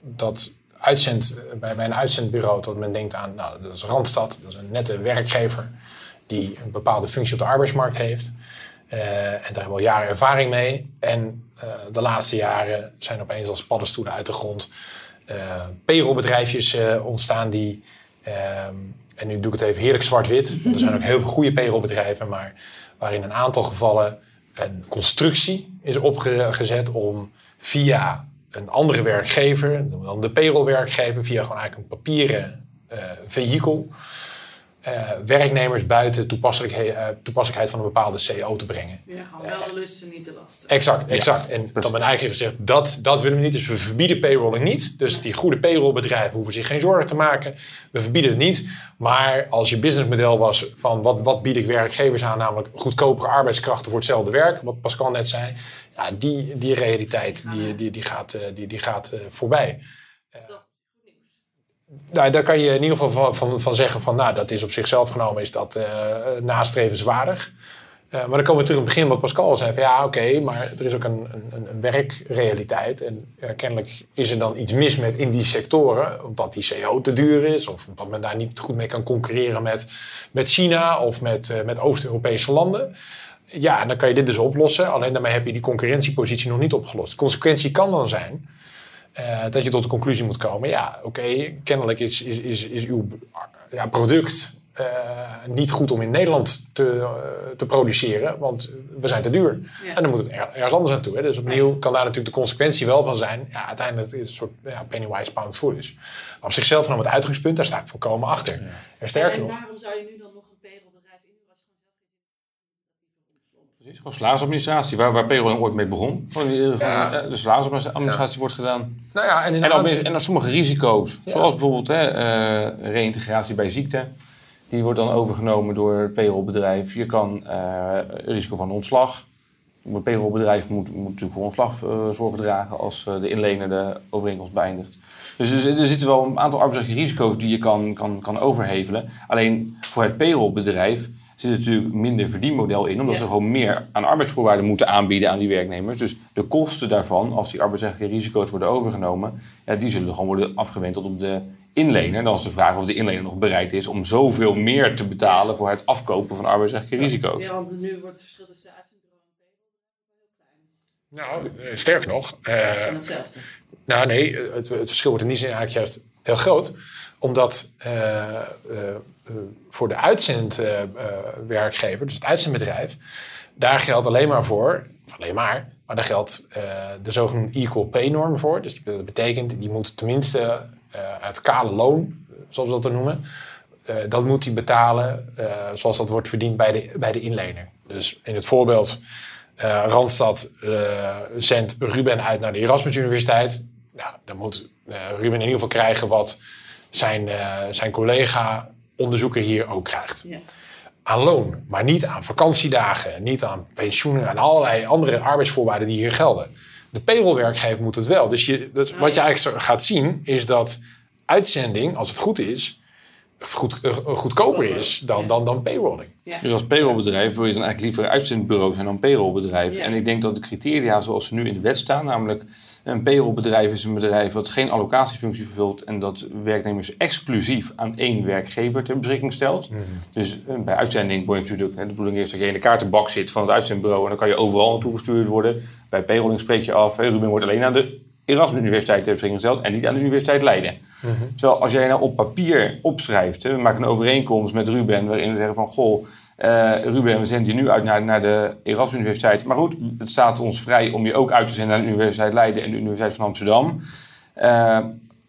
S3: dat uitzend, bij, bij een uitzendbureau dat men denkt aan, nou, dat is Randstad, dat is een nette werkgever die een bepaalde functie op de arbeidsmarkt heeft. Eh, en daar hebben we al jaren ervaring mee. En eh, de laatste jaren zijn opeens als paddenstoelen uit de grond eh payrollbedrijfjes eh, ontstaan die, ehm, en nu doe ik het even heerlijk zwart-wit, er zijn ook heel veel goede payrollbedrijven, maar waarin een aantal gevallen een constructie is opgezet om via een andere werkgever, dan de payrollwerkgever, via gewoon eigenlijk een papieren eh vehikel, eh, werknemers buiten toepasselijkhe- eh, toepasselijkheid van een bepaalde CO te brengen.
S2: Ja, gewoon wel de lusten, niet de lasten.
S3: Exact, exact. en dat men eigenlijk heeft gezegd, dat, dat willen we niet. Dus we verbieden payrolling niet. Dus die goede payrollbedrijven hoeven zich geen zorgen te maken. We verbieden het niet. Maar als je businessmodel was van wat, wat bied ik werkgevers aan, namelijk goedkopere arbeidskrachten voor hetzelfde werk, wat Pascal net zei, ja, die, die realiteit die, die, die gaat, eh, die, die gaat eh, voorbij. Nou, daar kan je in ieder geval van, van, zeggen van, nou, dat is op zichzelf genomen, is dat eh nastrevenswaardig. Eh, maar dan komen we terug in het begin wat Pascal zei. Van, ja, oké, maar er is ook een, een, een werkrealiteit. En kennelijk is er dan iets mis met in die sectoren. Omdat die CO te duur is. Of omdat men daar niet goed mee kan concurreren met, met China of met, eh, met Oost-Europese landen. Ja, en dan kan je dit dus oplossen. Alleen daarmee heb je die concurrentiepositie nog niet opgelost. De consequentie kan dan zijn eh, dat je tot de conclusie moet komen. Ja, oké, kennelijk is, is, is, is uw ja, product eh, niet goed om in Nederland te, eh, te produceren, want we zijn te duur.
S2: Ja.
S3: En dan moet het er- ergens anders naartoe. Hè. Dus opnieuw kan daar natuurlijk de consequentie wel van zijn. Ja, uiteindelijk is het een soort ja, pennywise pound foolish. Maar op zichzelf genomen het uitgangspunt, daar sta ik volkomen achter. En sterker
S2: en
S3: nog,
S2: waarom zou je nu dan nog een payrollbedrijf inhuren als je
S4: Precies, gewoon salarisadministratie, waar, waar payroll ooit mee begon. Eh,
S3: Ja.
S4: eh, de salarisadministratie wordt gedaan.
S3: nou ja, en,
S4: En, dan, en dan sommige risico's,
S3: Ja.
S4: zoals bijvoorbeeld hè, eh, reïntegratie bij ziekte. Die wordt dan overgenomen door het payrollbedrijf. Je kan eh, risico van ontslag. Het payrollbedrijf moet, moet natuurlijk voor ontslag zorgen dragen als de inlener de overeenkomst beëindigt. Dus er, er zitten wel een aantal arbeidsrechtelijke risico's die je kan, kan, kan overhevelen. Alleen voor het payrollbedrijf zit natuurlijk minder verdienmodel in, omdat
S2: Ja.
S4: ze gewoon meer aan arbeidsvoorwaarden moeten aanbieden aan die werknemers. Dus de kosten daarvan, als die arbeidsrechtelijke risico's worden overgenomen, ja, die zullen gewoon worden afgewenteld op de inlener. En dan is de vraag of de inlener nog bereid is om zoveel meer te betalen voor het afkopen van arbeidsrechtelijke risico's.
S2: Ja, want nu wordt het verschil tussen uitzendbureau en payroll
S3: Nou, eh, sterker nog, eh,
S2: gewoon hetzelfde.
S3: Nou nee, het, het verschil wordt in die zin eigenlijk juist heel groot. Omdat eh, voor de uitzendwerkgever, dus het uitzendbedrijf, daar geldt alleen maar voor, alleen maar, maar daar geldt eh, de zogenoemde equal pay norm voor. Dus dat betekent, die moet tenminste eh, het kale loon, zoals we dat dan noemen, eh, dat moet hij betalen eh, zoals dat wordt verdiend bij de, bij de inlener. Dus in het voorbeeld, eh, Randstad eh, zendt Ruben uit naar de Erasmus Universiteit. Nou, dan moet eh, Ruben in ieder geval krijgen wat zijn, eh, zijn collega onderzoeker hier ook krijgt.
S2: Ja.
S3: Aan loon, maar niet aan vakantiedagen, niet aan pensioenen en allerlei andere arbeidsvoorwaarden die hier gelden. De payrollwerkgever moet het wel. Dus, je, dus wat je eigenlijk gaat zien is dat uitzending, als het goed is, goed, eh, goedkoper is dan,
S2: Ja.
S3: dan, dan payrolling.
S2: Ja.
S4: Dus als payrollbedrijf wil je dan eigenlijk liever een uitzendbureau zijn dan payrollbedrijf.
S2: Ja.
S4: En ik denk dat de criteria zoals ze nu in de wet staan, namelijk een payrollbedrijf is een bedrijf dat geen allocatiefunctie vervult en dat werknemers exclusief aan één werkgever ter beschikking stelt. Dus eh, bij uitzending word je natuurlijk, hè, de bedoeling is dat je in de kaartenbak zit van het uitzendbureau en dan kan je overal naartoe gestuurd worden. Bij payrolling spreek je af, Ruben wordt alleen aan de Erasmus Universiteit ter beschikking gesteld en niet aan de Universiteit Leiden. Terwijl als jij nou op papier opschrijft, hè, we maken een overeenkomst met Ruben waarin we zeggen van goh, eh, Ruben, we zenden je nu uit naar, naar de Erasmus Universiteit. Maar goed, het staat ons vrij om je ook uit te zenden naar de Universiteit Leiden en de Universiteit van Amsterdam. Eh,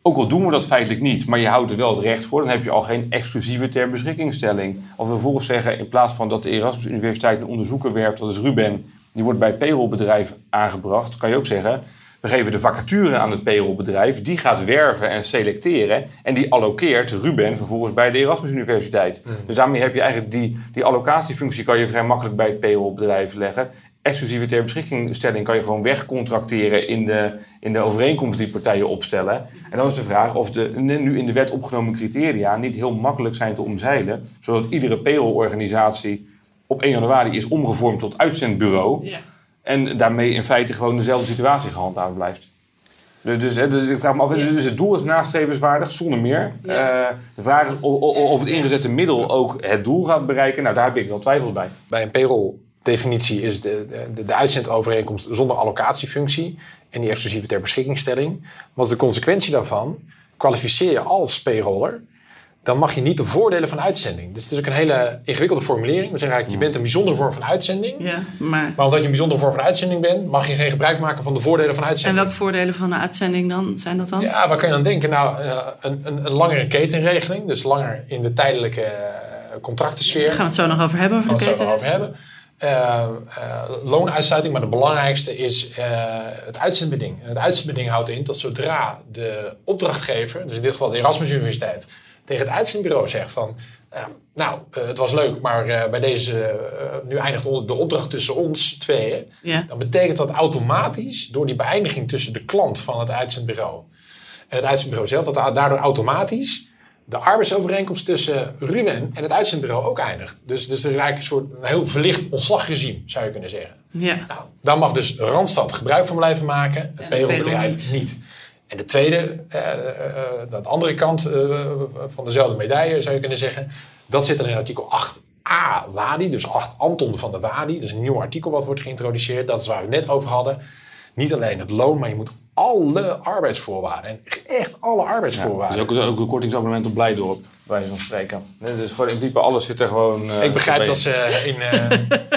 S4: ook al doen we dat feitelijk niet, maar je houdt er wel het recht voor, dan heb je al geen exclusieve ter beschikkingstelling. Als we vervolgens zeggen, in plaats van dat de Erasmus Universiteit een onderzoeker werft, dat is Ruben, die wordt bij payrollbedrijf aangebracht, kan je ook zeggen, we geven de vacature aan het payrollbedrijf, die gaat werven en selecteren en die allokeert Ruben vervolgens bij de Erasmus Universiteit. Dus daarmee heb je eigenlijk die, die allocatiefunctie kan je vrij makkelijk bij het payrollbedrijf leggen. Exclusieve ter beschikkingstelling kan je gewoon wegcontracteren in de, in de overeenkomst die partijen opstellen. En dan is de vraag of de nu in de wet opgenomen criteria niet heel makkelijk zijn te omzeilen, zodat iedere payrollorganisatie op 1 januari is omgevormd tot uitzendbureau.
S2: Ja.
S4: En daarmee in feite gewoon dezelfde situatie gehandhaafd blijft. Dus, dus, hè, dus ik vraag me af, dus het doel is nastrevenswaardig, zonder meer.
S2: Ja.
S4: Eh, de vraag is of, of- of het ingezette middel ook het doel gaat bereiken. Nou, daar heb ik wel twijfels bij.
S3: Bij een payroll-definitie is de, de, de uitzendovereenkomst zonder allocatiefunctie en die exclusieve ter beschikkingstelling. Wat is de consequentie daarvan? Kwalificeer je als payroller, dan mag je niet de voordelen van uitzending. Dus het is ook een hele ingewikkelde formulering. We zeggen eigenlijk, je bent een bijzondere vorm van uitzending.
S2: ja, maar...
S3: Maar omdat je een bijzondere vorm van uitzending bent, mag je geen gebruik maken van de voordelen van
S2: En
S3: uitzending.
S2: welke voordelen van een uitzending dan zijn dat dan?
S3: Ja, waar kan je aan denken? Nou, eh, een, een, een langere ketenregeling, dus langer in de tijdelijke eh, contractensfeer.
S2: Daar gaan we het zo nog over hebben, over
S3: Gaan
S2: de
S3: we het zo
S2: keten.
S3: over hebben. Eh, eh, loonuitsluiting, maar de belangrijkste is eh, het uitzendbeding. En het uitzendbeding houdt in dat zodra de opdrachtgever, dus in dit geval de Erasmus Universiteit, tegen het uitzendbureau zegt van, eh, nou, eh, het was leuk, maar eh, bij deze, nu eindigt de opdracht tussen ons tweeën.
S2: Ja.
S3: Dan betekent dat automatisch, door die beëindiging tussen de klant van het uitzendbureau en het uitzendbureau zelf, dat daardoor automatisch de arbeidsovereenkomst tussen Ruben en het uitzendbureau ook eindigt. Dus, dus er is eigenlijk een soort een heel verlicht ontslagregime, zou je kunnen zeggen.
S2: Ja.
S3: Nou, daar mag dus Randstad gebruik van blijven maken, het payrollbedrijf
S2: payroll
S3: niet. En de tweede, eh, eh, de andere kant eh, van dezelfde medaille zou je kunnen zeggen, dat zit dan in artikel 8a WADI, dus 8 Anton van de WADI. Dus een nieuw artikel wat wordt geïntroduceerd, dat is waar we het net over hadden. Niet alleen het loon, maar je moet alle arbeidsvoorwaarden. En echt alle
S4: Ja,
S3: arbeidsvoorwaarden.
S4: dus ook, ook een kortingsabonnement op Blijdorp, bij wijze van spreken. Dus gewoon in principe alles zit er gewoon... eh,
S3: ik begrijp dat ze in, eh, [LAUGHS]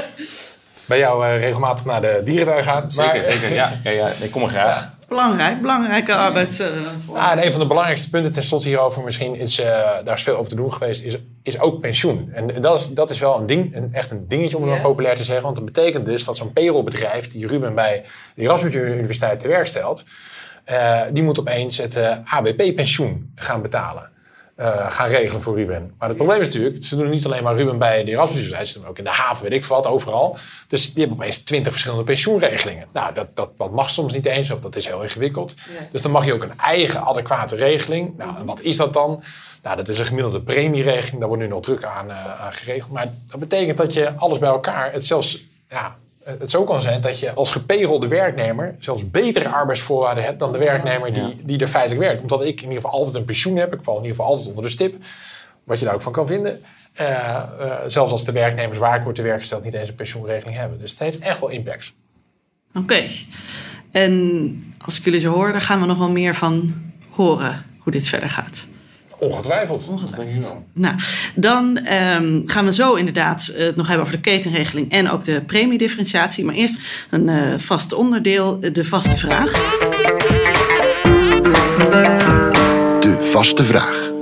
S3: bij jou eh, regelmatig naar de dierentuin gaan.
S4: Zeker,
S3: maar,
S4: zeker. Ja, ja, ja. Ik kom er graag.
S2: Belangrijk, belangrijke arbeids... eh,
S3: Ah, en een van de belangrijkste punten ten slotte hierover misschien is, eh, daar is veel over te doen geweest, is, is ook pensioen. En dat is, dat is wel een ding, een, echt een dingetje om het maar populair te zeggen. Want dat betekent dus dat zo'n payrollbedrijf die Ruben bij de Erasmus Universiteit te werk stelt, eh, die moet opeens het ABP-pensioen gaan betalen. Eh, gaan regelen voor Ruben. Maar het probleem is natuurlijk, ze doen niet alleen maar Ruben bij de Erasmus Universiteit, ze doen ook in de haven, weet ik wat, overal. Dus die hebben opeens twintig verschillende pensioenregelingen. Nou, dat, dat, dat mag soms niet eens, of dat is heel ingewikkeld.
S2: Ja.
S3: Dus dan mag je ook een eigen adequate regeling. Nou, en wat is dat dan? Nou, dat is een gemiddelde premieregeling. Daar wordt nu nog druk aan, eh, aan geregeld. Maar dat betekent dat je alles bij elkaar, het zelfs, ja, het zo kan zijn dat je als gepayrolde werknemer zelfs betere arbeidsvoorwaarden hebt dan de werknemer die, die er feitelijk werkt. Omdat ik in ieder geval altijd een pensioen heb. Ik val in ieder geval altijd onder de stip. Wat je daar ook van kan vinden. Eh, eh, zelfs als de werknemers waar ik word te werk gesteld niet eens een pensioenregeling hebben. Dus het heeft echt wel impact.
S2: Oké. En als ik jullie zo hoor, daar gaan we nog wel meer van horen hoe dit verder gaat.
S3: Ongetwijfeld.
S2: Nou, dan ehm, gaan we zo inderdaad eh, het nog hebben over de ketenregeling en ook de premiedifferentiatie. Maar eerst een eh, vast onderdeel, eh, de vaste vraag.
S1: De vaste vraag.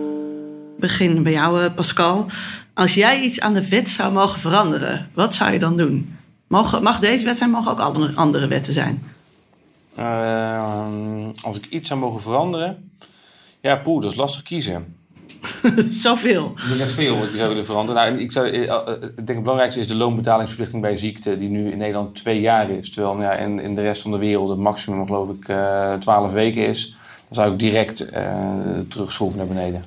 S2: Begin bij jou, eh, Pascal. Als jij iets aan de wet zou mogen veranderen, wat zou je dan doen? Mogen, mag deze wet zijn, mogen ook andere, andere wetten zijn?
S4: Ehm, als ik iets zou mogen veranderen... Ja, poeh, dat is lastig kiezen. [LAUGHS]
S2: Zoveel.
S4: Dat veel wat ik zou willen veranderen. Nou, ik, zou, eh, eh, ik denk het belangrijkste is de loonbetalingsverplichting bij ziekte, die nu in Nederland twee jaar is. Terwijl nou ja, in, in de rest van de wereld het maximum, geloof ik, eh 12 weken is. Dan zou ik direct eh terugschroeven naar beneden.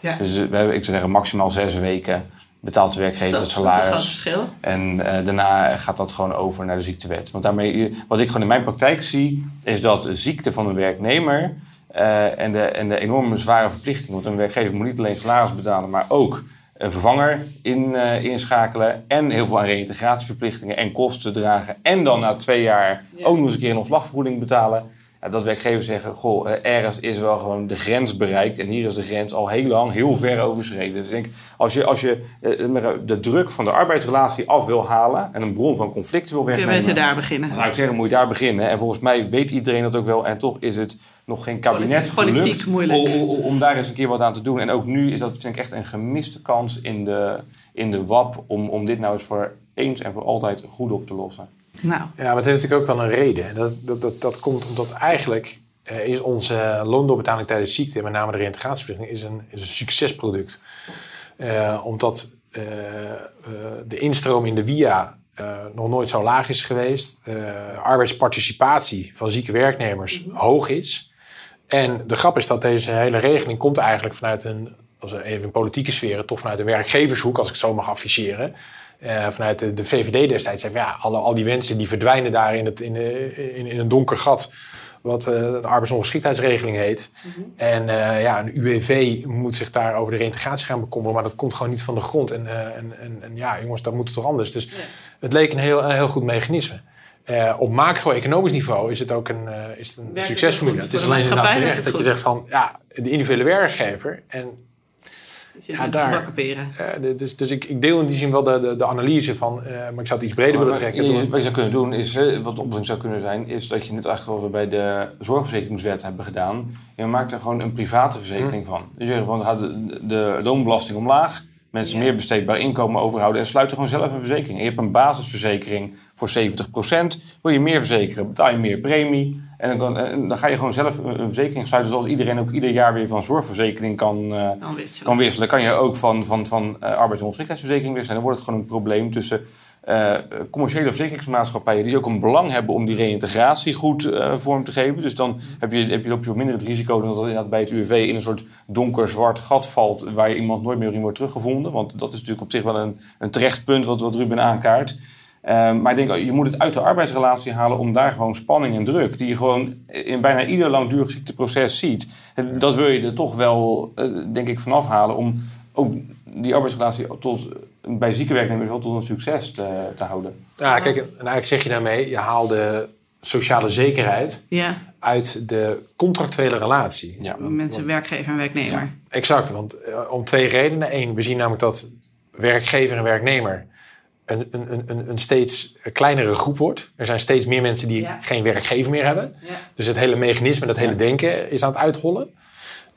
S2: Ja.
S4: Dus eh, we hebben, ik zou zeggen, maximaal zes weken betaalt de werkgever
S2: Dat
S4: het
S2: dat is een groot
S4: salaris.
S2: verschil.
S4: En eh, daarna gaat dat gewoon over naar de ziektewet. Want daarmee, wat ik gewoon in mijn praktijk zie, is dat ziekte van een werknemer eh, en, de, en de enorme zware verplichting. Want een werkgever moet niet alleen salaris betalen, maar ook een vervanger in, eh, inschakelen. En heel veel aan reïntegratieverplichtingen en kosten dragen. En dan na twee jaar
S2: Ja.
S4: ook nog eens een keer een ontslagvergoeding betalen. Dat werkgevers zeggen, goh, eh, ergens is wel gewoon de grens bereikt. En hier is de grens al heel lang, heel ver overschreden. Dus ik denk, als je, als je eh, maar de druk van de arbeidsrelatie af wil halen... en een bron van conflicten wil
S2: Kun je
S4: wegnemen...
S2: beter daar
S4: dan
S2: beginnen.
S4: zou ik zeggen, moet je daar beginnen. En volgens mij weet iedereen dat ook wel. En toch is het nog geen kabinet gelukt om, om daar eens een keer wat aan te doen. En ook nu is dat, vind ik, echt een gemiste kans in de, in de WAP... Om, om dit nou eens voor eens en voor altijd goed op te lossen.
S2: Nou,
S3: Ja, maar het heeft natuurlijk ook wel een reden. En Dat, dat, dat, dat komt omdat eigenlijk eh, is onze loondoorbetaling tijdens ziekte, met name de reïntegratieverplichting, is een, is een succesproduct. Eh, omdat eh, de instroom in de via nog nooit zo laag is geweest. Arbeidsparticipatie van zieke werknemers hoog is. En de grap is dat deze hele regeling komt eigenlijk vanuit een, als even in politieke sferen, toch vanuit de werkgevershoek, als ik het zo mag afficheren. Eh, vanuit de, de VVD destijds zei van ja, alle, al die mensen die verdwijnen daar in, het, in, de, in, in een donker gat. Wat eh, de arbeidsongeschiktheidsregeling heet. En eh, ja, een UWV moet zich daar over de reintegratie gaan bekommeren. Maar dat komt gewoon niet van de grond. En, eh, en, en, en ja, jongens, dat moet het toch anders. Dus het leek een heel, een heel goed mechanisme. Eh, op macro-economisch niveau is het ook een, eh, is het een
S2: het
S3: succesformule.
S2: goed?
S3: Het is alleen inderdaad terecht dat je zegt van ja, de individuele werkgever. En Ja, daar. eh, dus, dus ik, ik deel in die zin wel de, de, de analyse van, eh, maar ik zou het iets breder willen trekken.
S4: je-
S3: door-
S4: wat je zou kunnen doen, is, hè, wat de oplossing zou kunnen zijn, is dat je net eigenlijk wat we bij de zorgverzekeringswet hebben gedaan. Je maakt er gewoon een private verzekering van. Je zegt van, dan gaat de, de loonbelasting omlaag, mensen
S2: Ja.
S4: meer besteedbaar inkomen overhouden en sluit er gewoon zelf een verzekering. Je hebt een basisverzekering voor 70%. Wil je meer verzekeren, betaal je meer premie. En dan, kan- en dan ga je gewoon zelf een verzekering sluiten, zoals iedereen ook ieder jaar weer van zorgverzekering kan, eh,
S2: wisselen.
S4: kan wisselen, kan je ook van, van, van eh arbeids- en ongeschiktheidsverzekering wisselen. En dan wordt het gewoon een probleem tussen eh, commerciële verzekeringsmaatschappijen die ook een belang hebben om die reïntegratie goed eh, vorm te geven. Dus dan heb je, heb je, loop je minder het risico dan dat inderdaad bij het UWV in een soort donker zwart gat valt waar iemand nooit meer in wordt teruggevonden. Want dat is natuurlijk op zich wel een, een terecht punt wat, wat Ruben aankaart. Eh, maar ik denk, je moet het uit de arbeidsrelatie halen om daar gewoon spanning en druk, die je gewoon in bijna ieder langdurig ziekteproces ziet, dat wil je er toch wel, eh, denk ik, vanaf halen om ook die arbeidsrelatie tot, bij zieke werknemers wel tot een succes te, te houden.
S3: Ja, kijk, en eigenlijk zeg je daarmee, je haalt de sociale zekerheid
S2: Ja,
S3: uit de contractuele relatie.
S4: Ja.
S2: Met de werkgever en werknemer.
S3: Exact, want eh, om twee redenen. Eén, we zien namelijk dat werkgever en werknemer een, een, een- een, een steeds kleinere groep wordt. Er zijn steeds meer mensen die
S2: Ja.
S3: geen werkgever meer hebben.
S2: Ja.
S3: Dus het hele mechanisme, dat hele denken is aan het uithollen.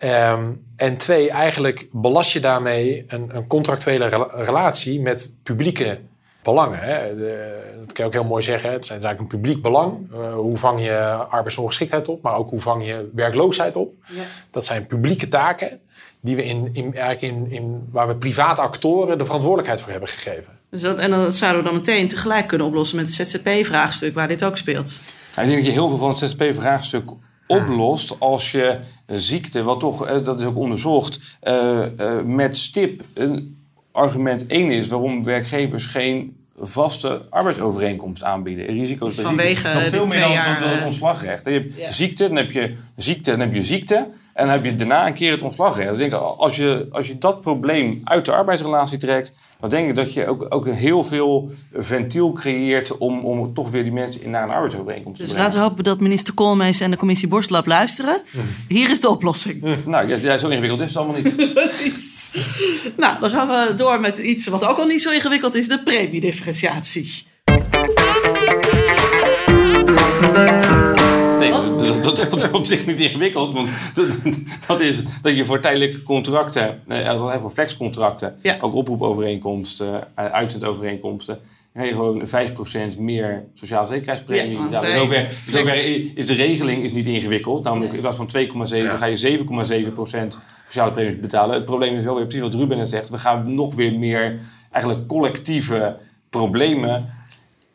S3: Ehm, en twee, eigenlijk belast je daarmee een, een contractuele rela- relatie met publieke belangen. Hè. De- dat kan je ook heel mooi zeggen. Het is eigenlijk een publiek belang. Eh, hoe vang je arbeidsongeschiktheid op, maar ook hoe vang je werkloosheid op.
S2: Ja.
S3: Dat zijn publieke taken die we in, in, eigenlijk in, in, waar we private actoren de verantwoordelijkheid voor hebben gegeven.
S2: Dus dat, en dat zouden we dan meteen tegelijk kunnen oplossen met het ZZP-vraagstuk, waar dit ook speelt.
S4: Ik denk dat je heel veel van het ZZP-vraagstuk oplost als je ziekte, wat toch, eh, dat is ook onderzocht, eh, eh, met stip een argument één is waarom werkgevers geen vaste arbeidsovereenkomst aanbieden. Risico's
S2: Vanwege
S4: ziekte. nog veel meer dan, dan het
S2: eh,
S4: ontslagrecht. Je hebt
S2: Ja.
S4: ziekte, dan heb je ziekte, dan heb je ziekte. En dan heb je daarna een keer het ontslagrecht. Dus ik denk, als je, als je dat probleem uit de arbeidsrelatie trekt, dan denk ik dat je ook, ook heel veel ventiel creëert om, om toch weer die mensen in naar een arbeidsovereenkomst te
S2: Dus
S4: brengen.
S2: laten we hopen dat minister Koolmees en de commissie Borstlab luisteren. Hier is de oplossing.
S4: Nou, ja, ja, zo ingewikkeld is het allemaal niet. [LAUGHS]
S2: Precies. Nou, dan gaan we door met iets wat ook al niet zo ingewikkeld is, de premiedifferentiatie.
S4: Nee, dat, dat, dat, dat is op zich niet ingewikkeld. Want dat, dat is dat je voor tijdelijke contracten, eh, als- voor flexcontracten,
S2: Ja.
S4: ook oproepovereenkomsten, eh, uitzendovereenkomsten, krijg je gewoon 5% meer sociale zekerheidspremie.
S2: Ja,
S4: Nou, zover is de regeling is niet ingewikkeld. Namelijk in plaats van 2,7 ga je 7,7% sociale premies betalen. Het probleem is wel weer precies wat Ruben net zegt. We gaan nog weer meer eigenlijk collectieve problemen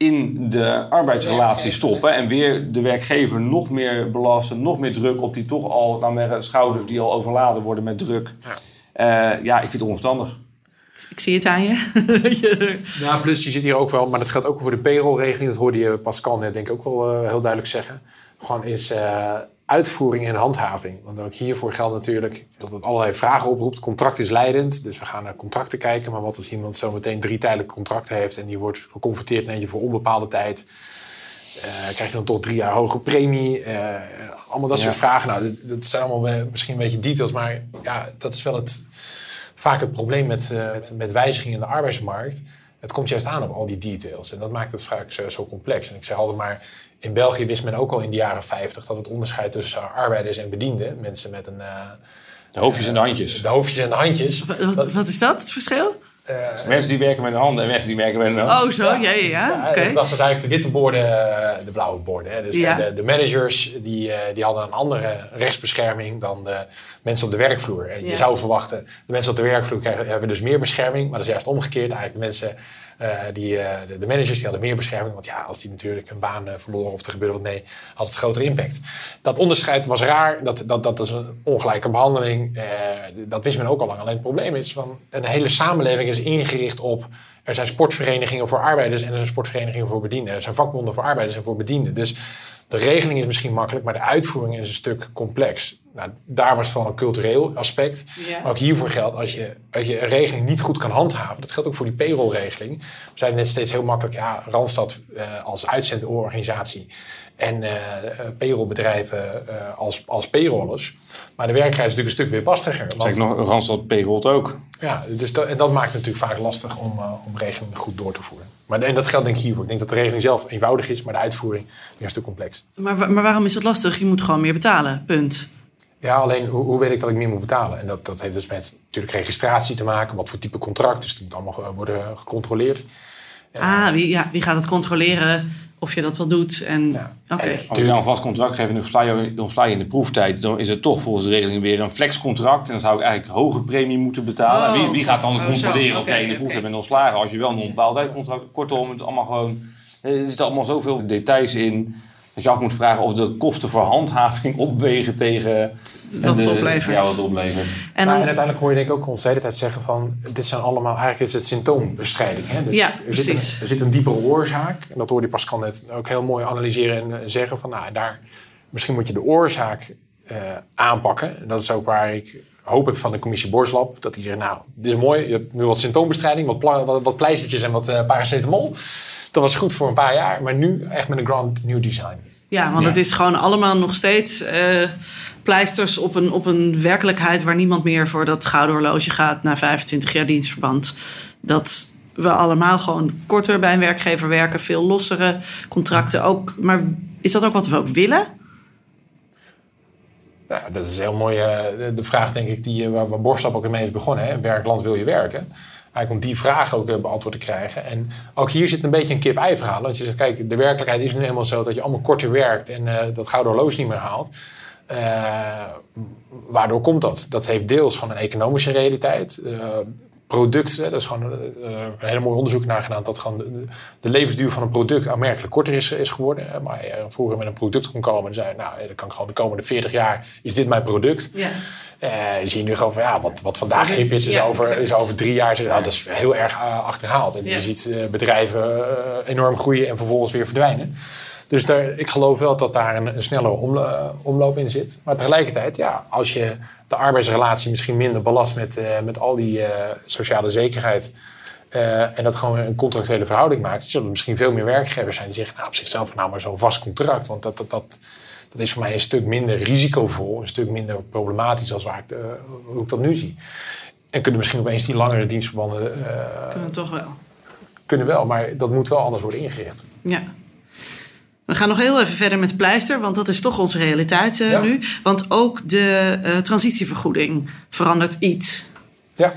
S4: in de arbeidsrelatie stoppen. En weer de werkgever nog meer belasten, nog meer druk op die toch al, laten we zeggen, schouders die al overladen worden met druk. Ja, ja ik vind het onverstandig.
S2: Ik zie het aan je. [LAUGHS]
S3: Ja, plus je zit hier ook wel, maar dat geldt ook voor de payrollregeling. Dat hoorde je Pascal net denk ik ook wel eh, heel duidelijk zeggen. Gewoon is eh, uitvoering en handhaving. Want ook hiervoor geldt natuurlijk dat het allerlei vragen oproept. Contract is leidend, dus we gaan naar contracten kijken. Maar wat als iemand zo meteen drie tijdelijke contracten heeft... en die wordt geconfronteerd in eentje voor onbepaalde tijd... eh, krijg je dan toch drie jaar hoge premie? eh, allemaal dat
S4: Ja.
S3: soort vragen. Nou, dat, dat zijn allemaal misschien een beetje details, maar ja, dat is wel het, vaak het probleem met, met, met wijzigingen in de arbeidsmarkt. Het komt juist aan op al die details. En dat maakt het vaak zo, zo complex. En ik zeg altijd maar, in België wist men ook al in de jaren 50 dat het onderscheid tussen arbeiders en bedienden, mensen met een, eh,
S4: De hoofdjes en de handjes.
S3: de hoofdjes en de handjes.
S2: Wat, wat is dat, het verschil?
S3: eh,
S4: Mensen die werken met de handen en mensen die werken met de hoofd.
S2: Oh, zo, ja, ja, ja.
S3: Dus dat was eigenlijk de witte borden, eh, de blauwe borden. Hè. Dus
S2: Ja.
S3: de, de managers die, eh, die hadden een andere rechtsbescherming dan de mensen op de werkvloer. En
S2: Ja.
S3: je zou verwachten, de mensen op de werkvloer krijgen, hebben dus meer bescherming. Maar dat is juist omgekeerd. Eigenlijk de mensen, eh, die, eh, de, de managers die hadden meer bescherming. Want ja, als die natuurlijk hun baan eh, verloren of er gebeurde wat mee, had het grotere impact. Dat onderscheid was raar. Dat, dat, dat is een ongelijke behandeling. Eh, dat wist men ook al lang. Alleen het probleem is, van een hele samenleving is ingericht op... Er zijn sportverenigingen voor arbeiders en er zijn sportverenigingen voor bedienden. Er zijn vakbonden voor arbeiders en voor bedienden. Dus de regeling is misschien makkelijk, maar de uitvoering is een stuk complex. Nou, daar was het van een cultureel aspect.
S2: Ja.
S3: Maar ook hiervoor geldt, als je, als je een regeling niet goed kan handhaven... dat geldt ook voor die payrollregeling. We zeiden net steeds heel makkelijk... ja, Randstad eh, als uitzendorganisatie... en eh, eh, payrollbedrijven eh, als, als payrollers. Maar de werkelijkheid is natuurlijk een stuk weer pastiger.
S4: Zeg
S3: Want,
S4: ik nog, Randstad payrolt ook.
S3: ja, dus dat, en dat maakt het natuurlijk vaak lastig om, om regelingen goed door te voeren. Maar en dat geldt denk ik hiervoor. Ik denk dat de regeling zelf eenvoudig is, maar de uitvoering een stuk complex.
S2: Maar, maar waarom is dat lastig? Je moet gewoon meer betalen, punt.
S3: Ja, alleen hoe, hoe weet ik dat ik meer moet betalen? En dat, dat heeft dus met natuurlijk registratie te maken. Wat voor type contract. Dus het moet allemaal worden gecontroleerd.
S2: Ah, wie, ja, wie gaat het controleren of je dat wel doet? En,
S3: Ja.
S2: Oké.
S3: En-
S4: Als je nou een vast contract geeft en dan sla je, dan sla je in de proeftijd, dan is het toch volgens de regeling weer een flexcontract. En dan zou ik eigenlijk hoge premie moeten betalen.
S2: Oh,
S4: En wie, wie gaat dan
S2: oh,
S4: controleren of
S2: Oké,
S4: jij in de proeftijd bent ontslagen als je wel een onbepaald tijdcontract. Kortom, het is allemaal gewoon. Er zitten allemaal zoveel details in. Dat je af moet vragen of de kosten voor handhaving opwegen tegen.
S2: Wat het
S4: de-
S2: oplevert.
S4: Ja, wat het oplevert.
S2: En
S3: Maar,
S2: dan,
S3: en uiteindelijk hoor je denk ik ook ons de hele tijd zeggen van... dit zijn allemaal, eigenlijk is het symptoombestrijding. Hè? Dus
S2: Ja,
S3: er, zit een,
S2: precies.
S3: er zit een diepere oorzaak. En dat hoorde Pascal net ook heel mooi analyseren en eh, zeggen van... Nou, daar, misschien moet je de oorzaak eh, aanpakken. En dat is ook waar ik hoop ik van de commissie Borslab. Dat die zegt, nou, dit is mooi. Je hebt nu wat symptoombestrijding, wat, pla- wat, wat pleistertjes en wat eh, paracetamol. Dat was goed voor een paar jaar. Maar nu echt met een grand new design.
S2: Ja, want
S3: Ja.
S2: het is gewoon allemaal nog steeds eh, pleisters op een, op een werkelijkheid waar niemand meer voor dat gouden horloge gaat na 25 jaar dienstverband. Dat we allemaal gewoon korter bij een werkgever werken, veel lossere contracten ook. Maar is dat ook wat we ook willen?
S3: Ja, dat is heel mooi. eh, de, vraag, denk ik, die, eh, waar, waar Borstap ook mee is begonnen. Hè? Werkland wil je werken. Eigenlijk om die vraag ook eh, beantwoord te krijgen. En ook hier zit een beetje een kip-ei verhaal. Want je zegt, kijk, de werkelijkheid is nu helemaal zo dat je allemaal korter werkt en dat gouden horloge niet meer haalt. Eh, waardoor komt dat? Dat heeft deels gewoon een economische realiteit. Eh producten, dat is gewoon eh, een hele mooi onderzoek naar gedaan dat gewoon de, de levensduur van een product aanmerkelijk korter is, is geworden. Maar je vroeger met een product kon komen en zei, nou, dan kan ik gewoon de komende 40 jaar, is dit mijn product?
S2: Ja.
S3: Eh, zie je nu gewoon van ja, wat, wat vandaag hip is, is,
S2: ja,
S3: over, is over drie jaar. Nou, dat is heel erg achterhaald. En
S2: Ja.
S3: je ziet bedrijven enorm groeien en vervolgens weer verdwijnen. Dus daar, ik geloof wel dat daar een, een snellere omlo- eh, omloop in zit. Maar tegelijkertijd, ja, als je de arbeidsrelatie misschien minder belast met, eh, met al die eh, sociale zekerheid. en dat gewoon een contractuele verhouding maakt, zullen er misschien veel meer werkgevers zijn die zeggen, nou op zichzelf nou maar zo'n vast contract. Want dat, dat, dat, dat is voor mij een stuk minder risicovol, een stuk minder problematisch als waar ik, hoe ik dat nu zie. En kunnen misschien opeens die langere dienstverbanden eh,
S2: Kunnen toch wel.
S3: kunnen wel, maar dat moet wel anders worden ingericht.
S2: Ja. We gaan nog heel even verder met pleister, want dat is toch onze realiteit eh,
S3: Ja.
S2: nu. Want ook de eh, transitievergoeding verandert iets.
S3: Ja.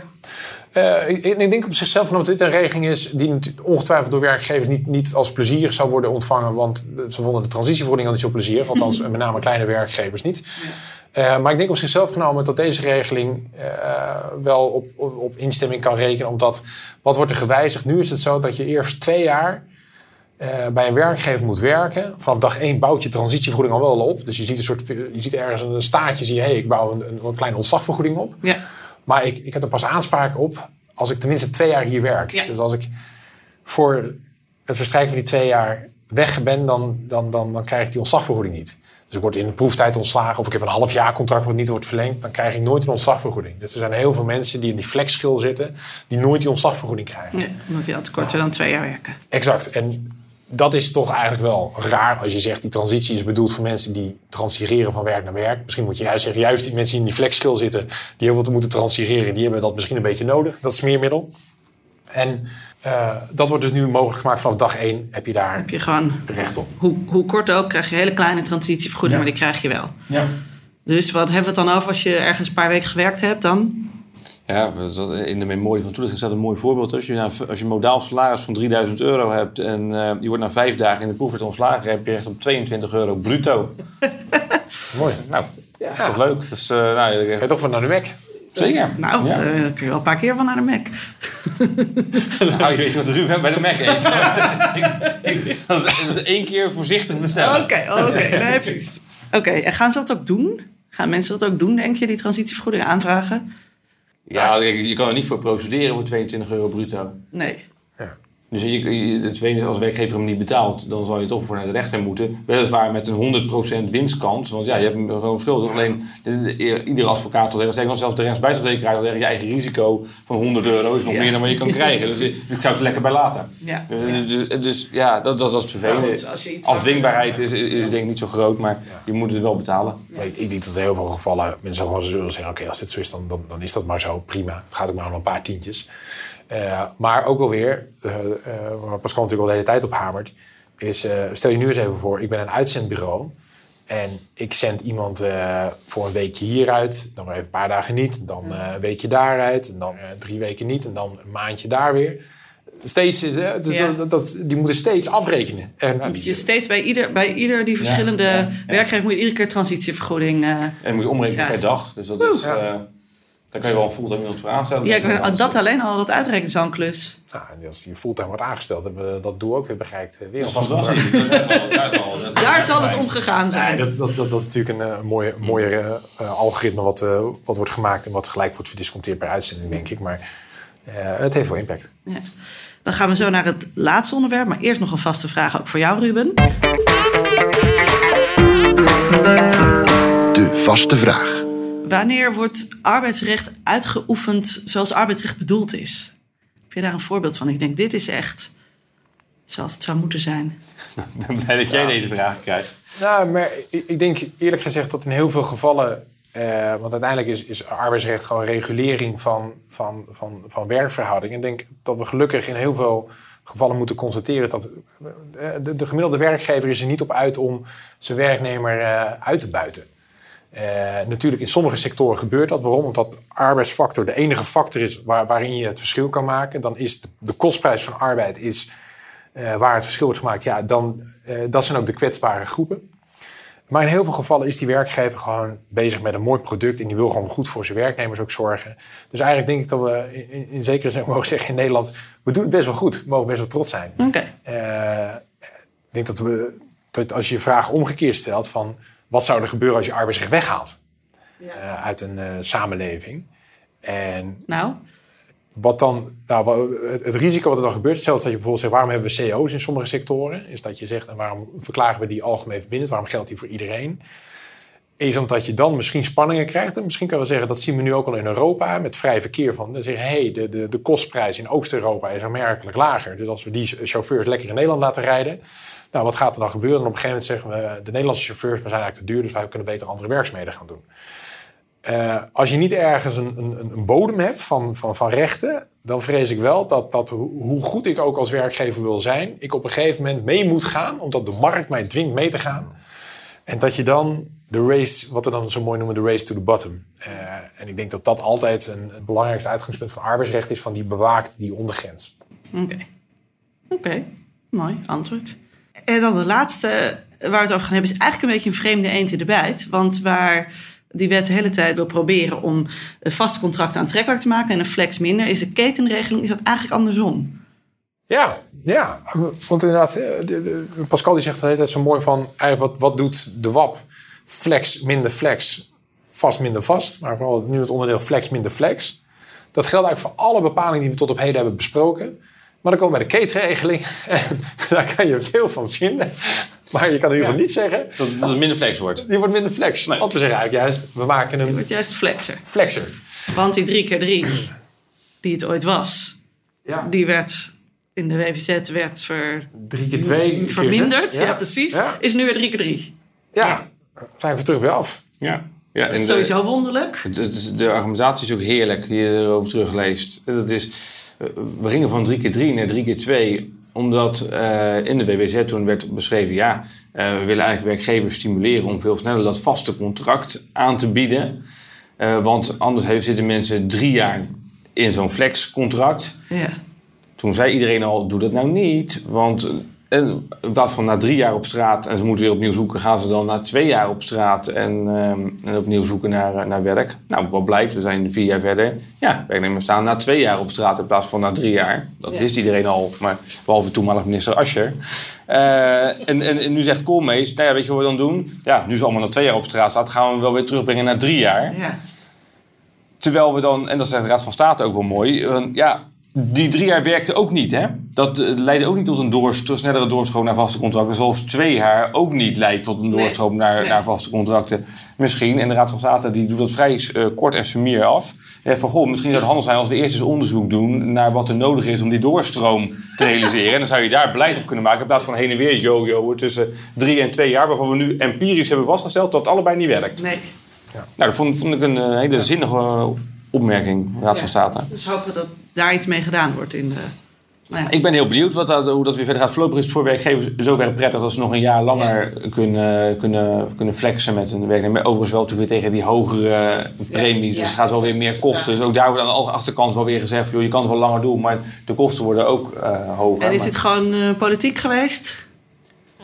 S3: Eh, ik, ik denk op zichzelf dat dit een regeling is die ongetwijfeld door werkgevers niet, niet als plezierig zou worden ontvangen. Want ze vonden de transitievergoeding al niet zo plezierig. Althans, [LAUGHS] met name kleine werkgevers niet. Maar ik denk op zichzelf genomen dat deze regeling wel op, op, op instemming kan rekenen. Omdat, wat wordt er gewijzigd? Nu is het zo dat je eerst twee jaar eh, bij een werkgever moet werken. Vanaf dag één bouwt je transitievergoeding al wel op. Dus je ziet, een soort, je ziet ergens een staartje, zie je, hey, ik bouw een, een, een kleine ontslagvergoeding op.
S2: Ja.
S3: Maar ik, ik heb er pas aanspraak op als ik tenminste twee jaar hier werk.
S2: Ja.
S3: Dus als ik voor het verstrijken van die twee jaar weg ben, dan, dan, dan, dan krijg ik die ontslagvergoeding niet. Dus ik word in de proeftijd ontslagen of ik heb een half jaar contract wat niet wordt verlengd, dan krijg ik nooit een ontslagvergoeding. Dus er zijn heel veel mensen die in die flexschil zitten, die nooit die ontslagvergoeding krijgen.
S2: ja, omdat je altijd korter dan twee jaar werken.
S3: Exact. En dat is toch eigenlijk wel raar als je zegt die transitie is bedoeld voor mensen die transfereren van werk naar werk. Misschien moet je juist zeggen, juist die mensen die in die flexskill zitten, die heel veel te moeten transfereren, die hebben dat misschien een beetje nodig, dat smeermiddel. En eh, dat wordt dus nu mogelijk gemaakt vanaf dag één heb je daar
S2: Heb je gewoon,
S3: recht op.
S2: hoe, hoe kort ook, krijg je een hele kleine transitievergoeding,
S3: Ja.
S2: maar die krijg je wel.
S3: Ja.
S2: Dus wat hebben we het dan over als je ergens een paar weken gewerkt hebt dan?
S4: Ja, dat- in de memorie van toelichting staat een mooi voorbeeld. Als je, nou, als je een modaal salaris van 3000 euro hebt en eh, je wordt na vijf dagen in de proefwet ontslagen, heb je recht op 22 euro bruto. [LAUGHS]
S3: Mooi.
S4: Nou, dat is toch leuk? Dus, eh, nou,
S3: Ga je toch van naar de Mac?
S4: zeker.
S2: Nou,
S4: ja.
S2: eh, kun je wel een paar keer van naar de Mac. [LAUGHS]
S4: Nou, je weet wat Ruben bij de Mac eet. [LAUGHS] Ik- ik- dat, is, dat is één keer voorzichtig bestellen.
S2: Oké, oké, nee, precies. Oké, en gaan ze dat ook doen? Gaan mensen dat ook doen, denk je, die transitievergoeding aanvragen?
S4: Ja, je je kan er niet voor procederen voor 22 euro bruto.
S2: Nee.
S4: Dus je, het is, als werkgever hem niet betaalt, dan zal je toch voor naar de rechter moeten. Weliswaar met een 100% winstkans, want ja, je hebt hem gewoon schuldig. Alleen, de- de- iedere advocaat zal zeggen, zeg nog zelfs de rechtsbijstandsverzekeraar zal zeggen, je eigen risico van 100 euro is nog
S2: Ja.
S4: meer dan wat je kan [LAUGHS] krijgen. Dus ik ik zou het lekker bij laten.
S2: Ja.
S4: Dus, dus, dus ja, dat, dat, dat is
S2: Maar
S4: vervelend. Afdwingbaarheid is, is denk ik niet zo groot, maar je moet het wel betalen.
S3: Maar Ik, ik denk dat in heel veel gevallen mensen gewoon zullen zeggen: oké, als dit zo is, dan, dan, dan is dat maar zo. Prima. Het gaat ook maar om een paar tientjes. Eh, maar ook wel weer, eh, eh, waar Pascal natuurlijk al de hele tijd op hamert, is: eh, stel je nu eens even voor, ik ben een uitzendbureau. En ik zend iemand eh, voor een weekje hieruit, dan weer even een paar dagen niet, dan eh, een weekje daaruit, en dan eh, drie weken niet, en dan een maandje daar weer. Steeds, dat,
S2: Ja.
S3: dat, dat- die moeten steeds afrekenen. En, nou, die-
S2: Je steeds bij ieder, bij ieder die verschillende
S4: ja, ja.
S2: werkgever moet je iedere keer transitievergoeding. eh
S4: En moet je omrekenen per dag. Dus dat is,
S3: Ja.
S4: eh, daar kan je wel een fulltime iemand voor aanstellen.
S2: ja, ik dat alleen al, dat uitrekenen is al een klus.
S3: Nou, en als die fulltime wordt aangesteld, hebben we dat doel ook weer bereikt. eh, Weer
S4: Dat is fantastisch. Daar zal- daar zal- dat-
S2: Daar zal het om gegaan zijn.
S3: Nee, dat, dat, dat, dat is natuurlijk een eh, mooie, mooie eh, algoritme wat, wat wordt gemaakt en wat gelijk wordt verdisconteerd per uitzending, denk ik. Maar eh, het heeft wel impact.
S2: Ja. Dan gaan we zo naar het laatste onderwerp. Maar eerst nog een vaste vraag ook voor jou, Ruben.
S1: De vaste vraag.
S2: Wanneer wordt arbeidsrecht uitgeoefend zoals arbeidsrecht bedoeld is? Heb je daar een voorbeeld van? Ik denk, dit is echt zoals het zou moeten zijn? [LAUGHS]
S4: Ik ben blij dat jij deze vraag krijgt.
S3: Nou, maar ik, denk eerlijk gezegd dat in heel veel gevallen... eh, want uiteindelijk is, is arbeidsrecht gewoon regulering van, van, van, van werkverhoudingen. Ik denk dat we gelukkig in heel veel gevallen moeten constateren... dat eh, de, de gemiddelde werkgever is er niet op uit om zijn werknemer eh, uit te buiten. Eh, natuurlijk, in sommige sectoren gebeurt dat. Waarom? Omdat arbeidsfactor de enige factor is waar, waarin je het verschil kan maken. Dan is de, de kostprijs van arbeid is, eh, waar het verschil wordt gemaakt. Ja, dan, eh, dat zijn ook de kwetsbare groepen. Maar in heel veel gevallen is die werkgever gewoon bezig met een mooi product. En die wil gewoon goed voor zijn werknemers ook zorgen. Dus eigenlijk denk ik dat we in, in zekere zin [LAUGHS] mogen zeggen in Nederland... we doen het best wel goed. We mogen best wel trots zijn.
S2: Oké.
S3: Ik denk dat, we, dat als je je vraag omgekeerd stelt van... wat zou er gebeuren als je arbeidsrecht weghaalt eh, uit een eh, samenleving? En
S2: Nou,
S3: wat dan, nou, het, het risico wat er dan gebeurt, hetzelfde dat je bijvoorbeeld zegt, waarom hebben we CO's in sommige sectoren? Is dat je zegt, en waarom verklaren we die algemeen verbindend? Waarom geldt die voor iedereen? Is omdat je dan misschien spanningen krijgt. En misschien kunnen we zeggen, dat zien we nu ook al in Europa, met vrij verkeer van. Dan zeggen, hey, de, de, de kostprijs in Oost-Europa is aanmerkelijk lager. Dus als we die chauffeurs lekker in Nederland laten rijden, nou, wat gaat er dan gebeuren? En op een gegeven moment zeggen we, de Nederlandse chauffeurs, we zijn eigenlijk te duur, dus wij kunnen beter andere werkzaamheden gaan doen. Eh, als je niet ergens een, een, een bodem hebt van, van, van rechten, dan vrees ik wel dat, dat hoe goed ik ook als werkgever wil zijn, ik op een gegeven moment mee moet gaan, omdat de markt mij dwingt mee te gaan. En dat je dan de race, wat we dan zo mooi noemen, de race to the bottom. Eh, en ik denk dat dat altijd een, het belangrijkste uitgangspunt van arbeidsrecht is, van die bewaakt die ondergrens.
S2: oké. Oké, mooi antwoord. En dan de laatste waar we het over gaan hebben... is eigenlijk een beetje een vreemde eend in de bijt. Want waar die wet de hele tijd wil proberen... om vaste contracten aantrekkelijk te maken... en een flex minder, is de ketenregeling is dat eigenlijk andersom.
S3: Ja, ja. Want inderdaad, de, de- Pascal die zegt de hele tijd zo mooi van... Wat, wat doet de WAP? Flex minder flex, vast minder vast. Maar vooral nu het onderdeel flex minder flex. Dat geldt eigenlijk voor alle bepalingen die we tot op heden hebben besproken. Maar dan komen we bij de ketenregeling. [LAUGHS] En daar kan je veel van vinden. Maar je kan in ieder geval niet zeggen...
S4: Dat, dat het minder flex wordt.
S3: Die wordt minder flex. Want we zeggen eigenlijk juist, we maken hem
S2: wordt juist flexer.
S3: flexer.
S2: Want die 3 keer 3 die het ooit was...
S3: Ja.
S2: die werd in de WVZ werd ver,
S3: Drie keer twee, keer
S2: verminderd. Ja, precies.
S3: Ja,
S2: Is nu weer 3 keer 3
S3: ja. zijn we terug bij af.
S4: Ja. ja en de-
S2: Sowieso wonderlijk.
S4: Het- De argumentatie is ook heerlijk, die je erover terugleest. Dat is, we gingen van 3 keer 3 naar 3 keer 2 omdat eh, in de WWZ toen werd beschreven... ja, eh, we willen eigenlijk werkgevers stimuleren om veel sneller dat vaste contract aan te bieden. Eh, want anders heeft, zitten mensen drie jaar in zo'n flexcontract.
S2: Ja.
S4: Toen zei iedereen al, doe dat nou niet. Want eh, in plaats van na drie jaar op straat en ze moeten weer opnieuw zoeken... gaan ze dan na twee jaar op straat en, ehm, en opnieuw zoeken naar, eh, naar werk. Nou, wat blijkt, we zijn vier jaar verder. Ja, werknemers staan na twee jaar op straat in plaats van na drie jaar. Dat
S2: Ja.
S4: wist iedereen al, maar behalve toenmalig minister Ascher. Eh, en, en, en nu zegt Koolmees, nou ja, weet je wat we dan doen? Ja, nu ze allemaal na twee jaar op straat staat... gaan we wel weer terugbrengen naar drie jaar.
S2: Ja.
S4: Terwijl we dan, en dat zegt de Raad van State ook wel mooi, ja, die drie jaar werkte ook niet. Hè? Dat eh, leidde ook niet tot een doorst- snellere doorstroom naar vaste contracten. Zoals twee jaar ook niet leidt tot een
S2: Nee.
S4: doorstroom naar,
S2: Nee.
S4: naar vaste contracten. Misschien, en de Raad van State die doet dat vrij eh, kort en sumier af. Zegt van, goh, misschien zou het zijn als we eerst eens onderzoek doen... naar wat er nodig is om die doorstroom te realiseren. En dan zou je daar beleid op kunnen maken... in plaats van heen en weer yo-yo tussen drie en twee jaar... waarvan we nu empirisch hebben vastgesteld dat het allebei niet werkt.
S2: Nee.
S4: Nou, dat vond, vond ik een eh, hele zinnige eh, opmerking, Raad van
S2: Ja.
S4: State.
S2: Dus hopen dat daar iets mee gedaan wordt in de. Nou ja.
S4: Ik ben heel benieuwd wat dat, hoe dat weer verder gaat. Voorlopig is het voor werkgevers zover prettig dat ze nog een jaar langer kunnen, kunnen, kunnen flexen met een werknemer. Overigens wel natuurlijk weer tegen die hogere premies. Dus het gaat wel weer meer kosten. Dus ook daar wordt aan de achterkant wel weer gezegd: joh, je kan het wel langer doen, maar de kosten worden ook eh, hoger.
S2: En is dit gewoon eh, politiek geweest?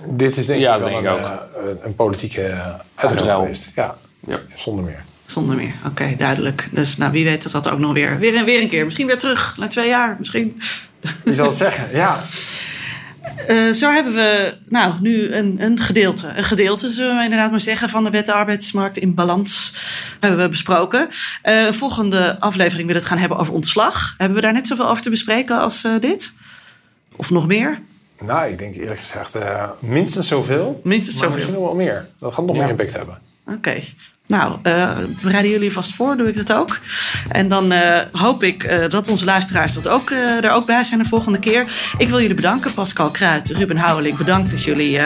S3: Dit is denk
S4: Ja,
S3: ik
S4: denk
S3: een,
S4: ik ook.
S3: eh, een, een politieke
S4: Uitruil.
S3: geweest. Ja,
S4: Ja.
S3: zonder meer.
S2: Zonder meer. Oké, duidelijk. Dus nou, wie weet dat dat ook nog weer, weer, en weer een keer. Misschien weer terug, na twee jaar misschien.
S3: Wie zal het zeggen? Ja. [LAUGHS]
S2: Eh, zo hebben we nou, nu een, een gedeelte. Een gedeelte, zullen we inderdaad maar zeggen, van de wet de arbeidsmarkt in balans hebben we besproken. Eh, volgende aflevering wil het gaan hebben over ontslag. Hebben we daar net zoveel over te bespreken als eh, dit? Of nog meer?
S3: Nou, ik denk eerlijk gezegd minstens zoveel.
S2: Minstens
S3: maar
S2: zoveel.
S3: misschien nog wel meer. Dat gaat nog
S4: Ja.
S3: meer impact hebben.
S2: Oké. Nou, uh, bereiden jullie vast voor, doe ik dat ook. En dan uh, hoop ik uh, dat onze luisteraars dat ook, er ook bij zijn de volgende keer. Ik wil jullie bedanken, Pascal Kruid, Ruben Houweling. Bedankt dat jullie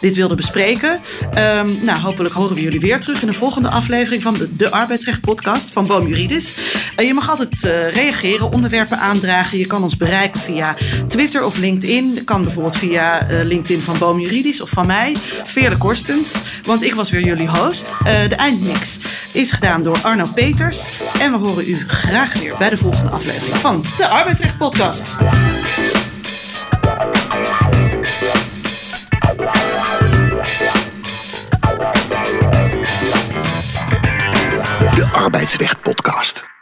S2: dit wilden bespreken. Um, nou, hopelijk horen we jullie weer terug in de volgende aflevering van de, de Arbeidsrecht podcast van Boom Juridis. je mag altijd reageren, onderwerpen aandragen. Je kan ons bereiken via Twitter of LinkedIn. kan bijvoorbeeld via LinkedIn van Boom Juridis of van mij, Veerle Korstens. Want ik was weer jullie host. de eind Is gedaan door Arno Peters. En we horen u graag weer bij de volgende aflevering van de Arbeidsrecht Podcast.
S1: De Arbeidsrecht Podcast.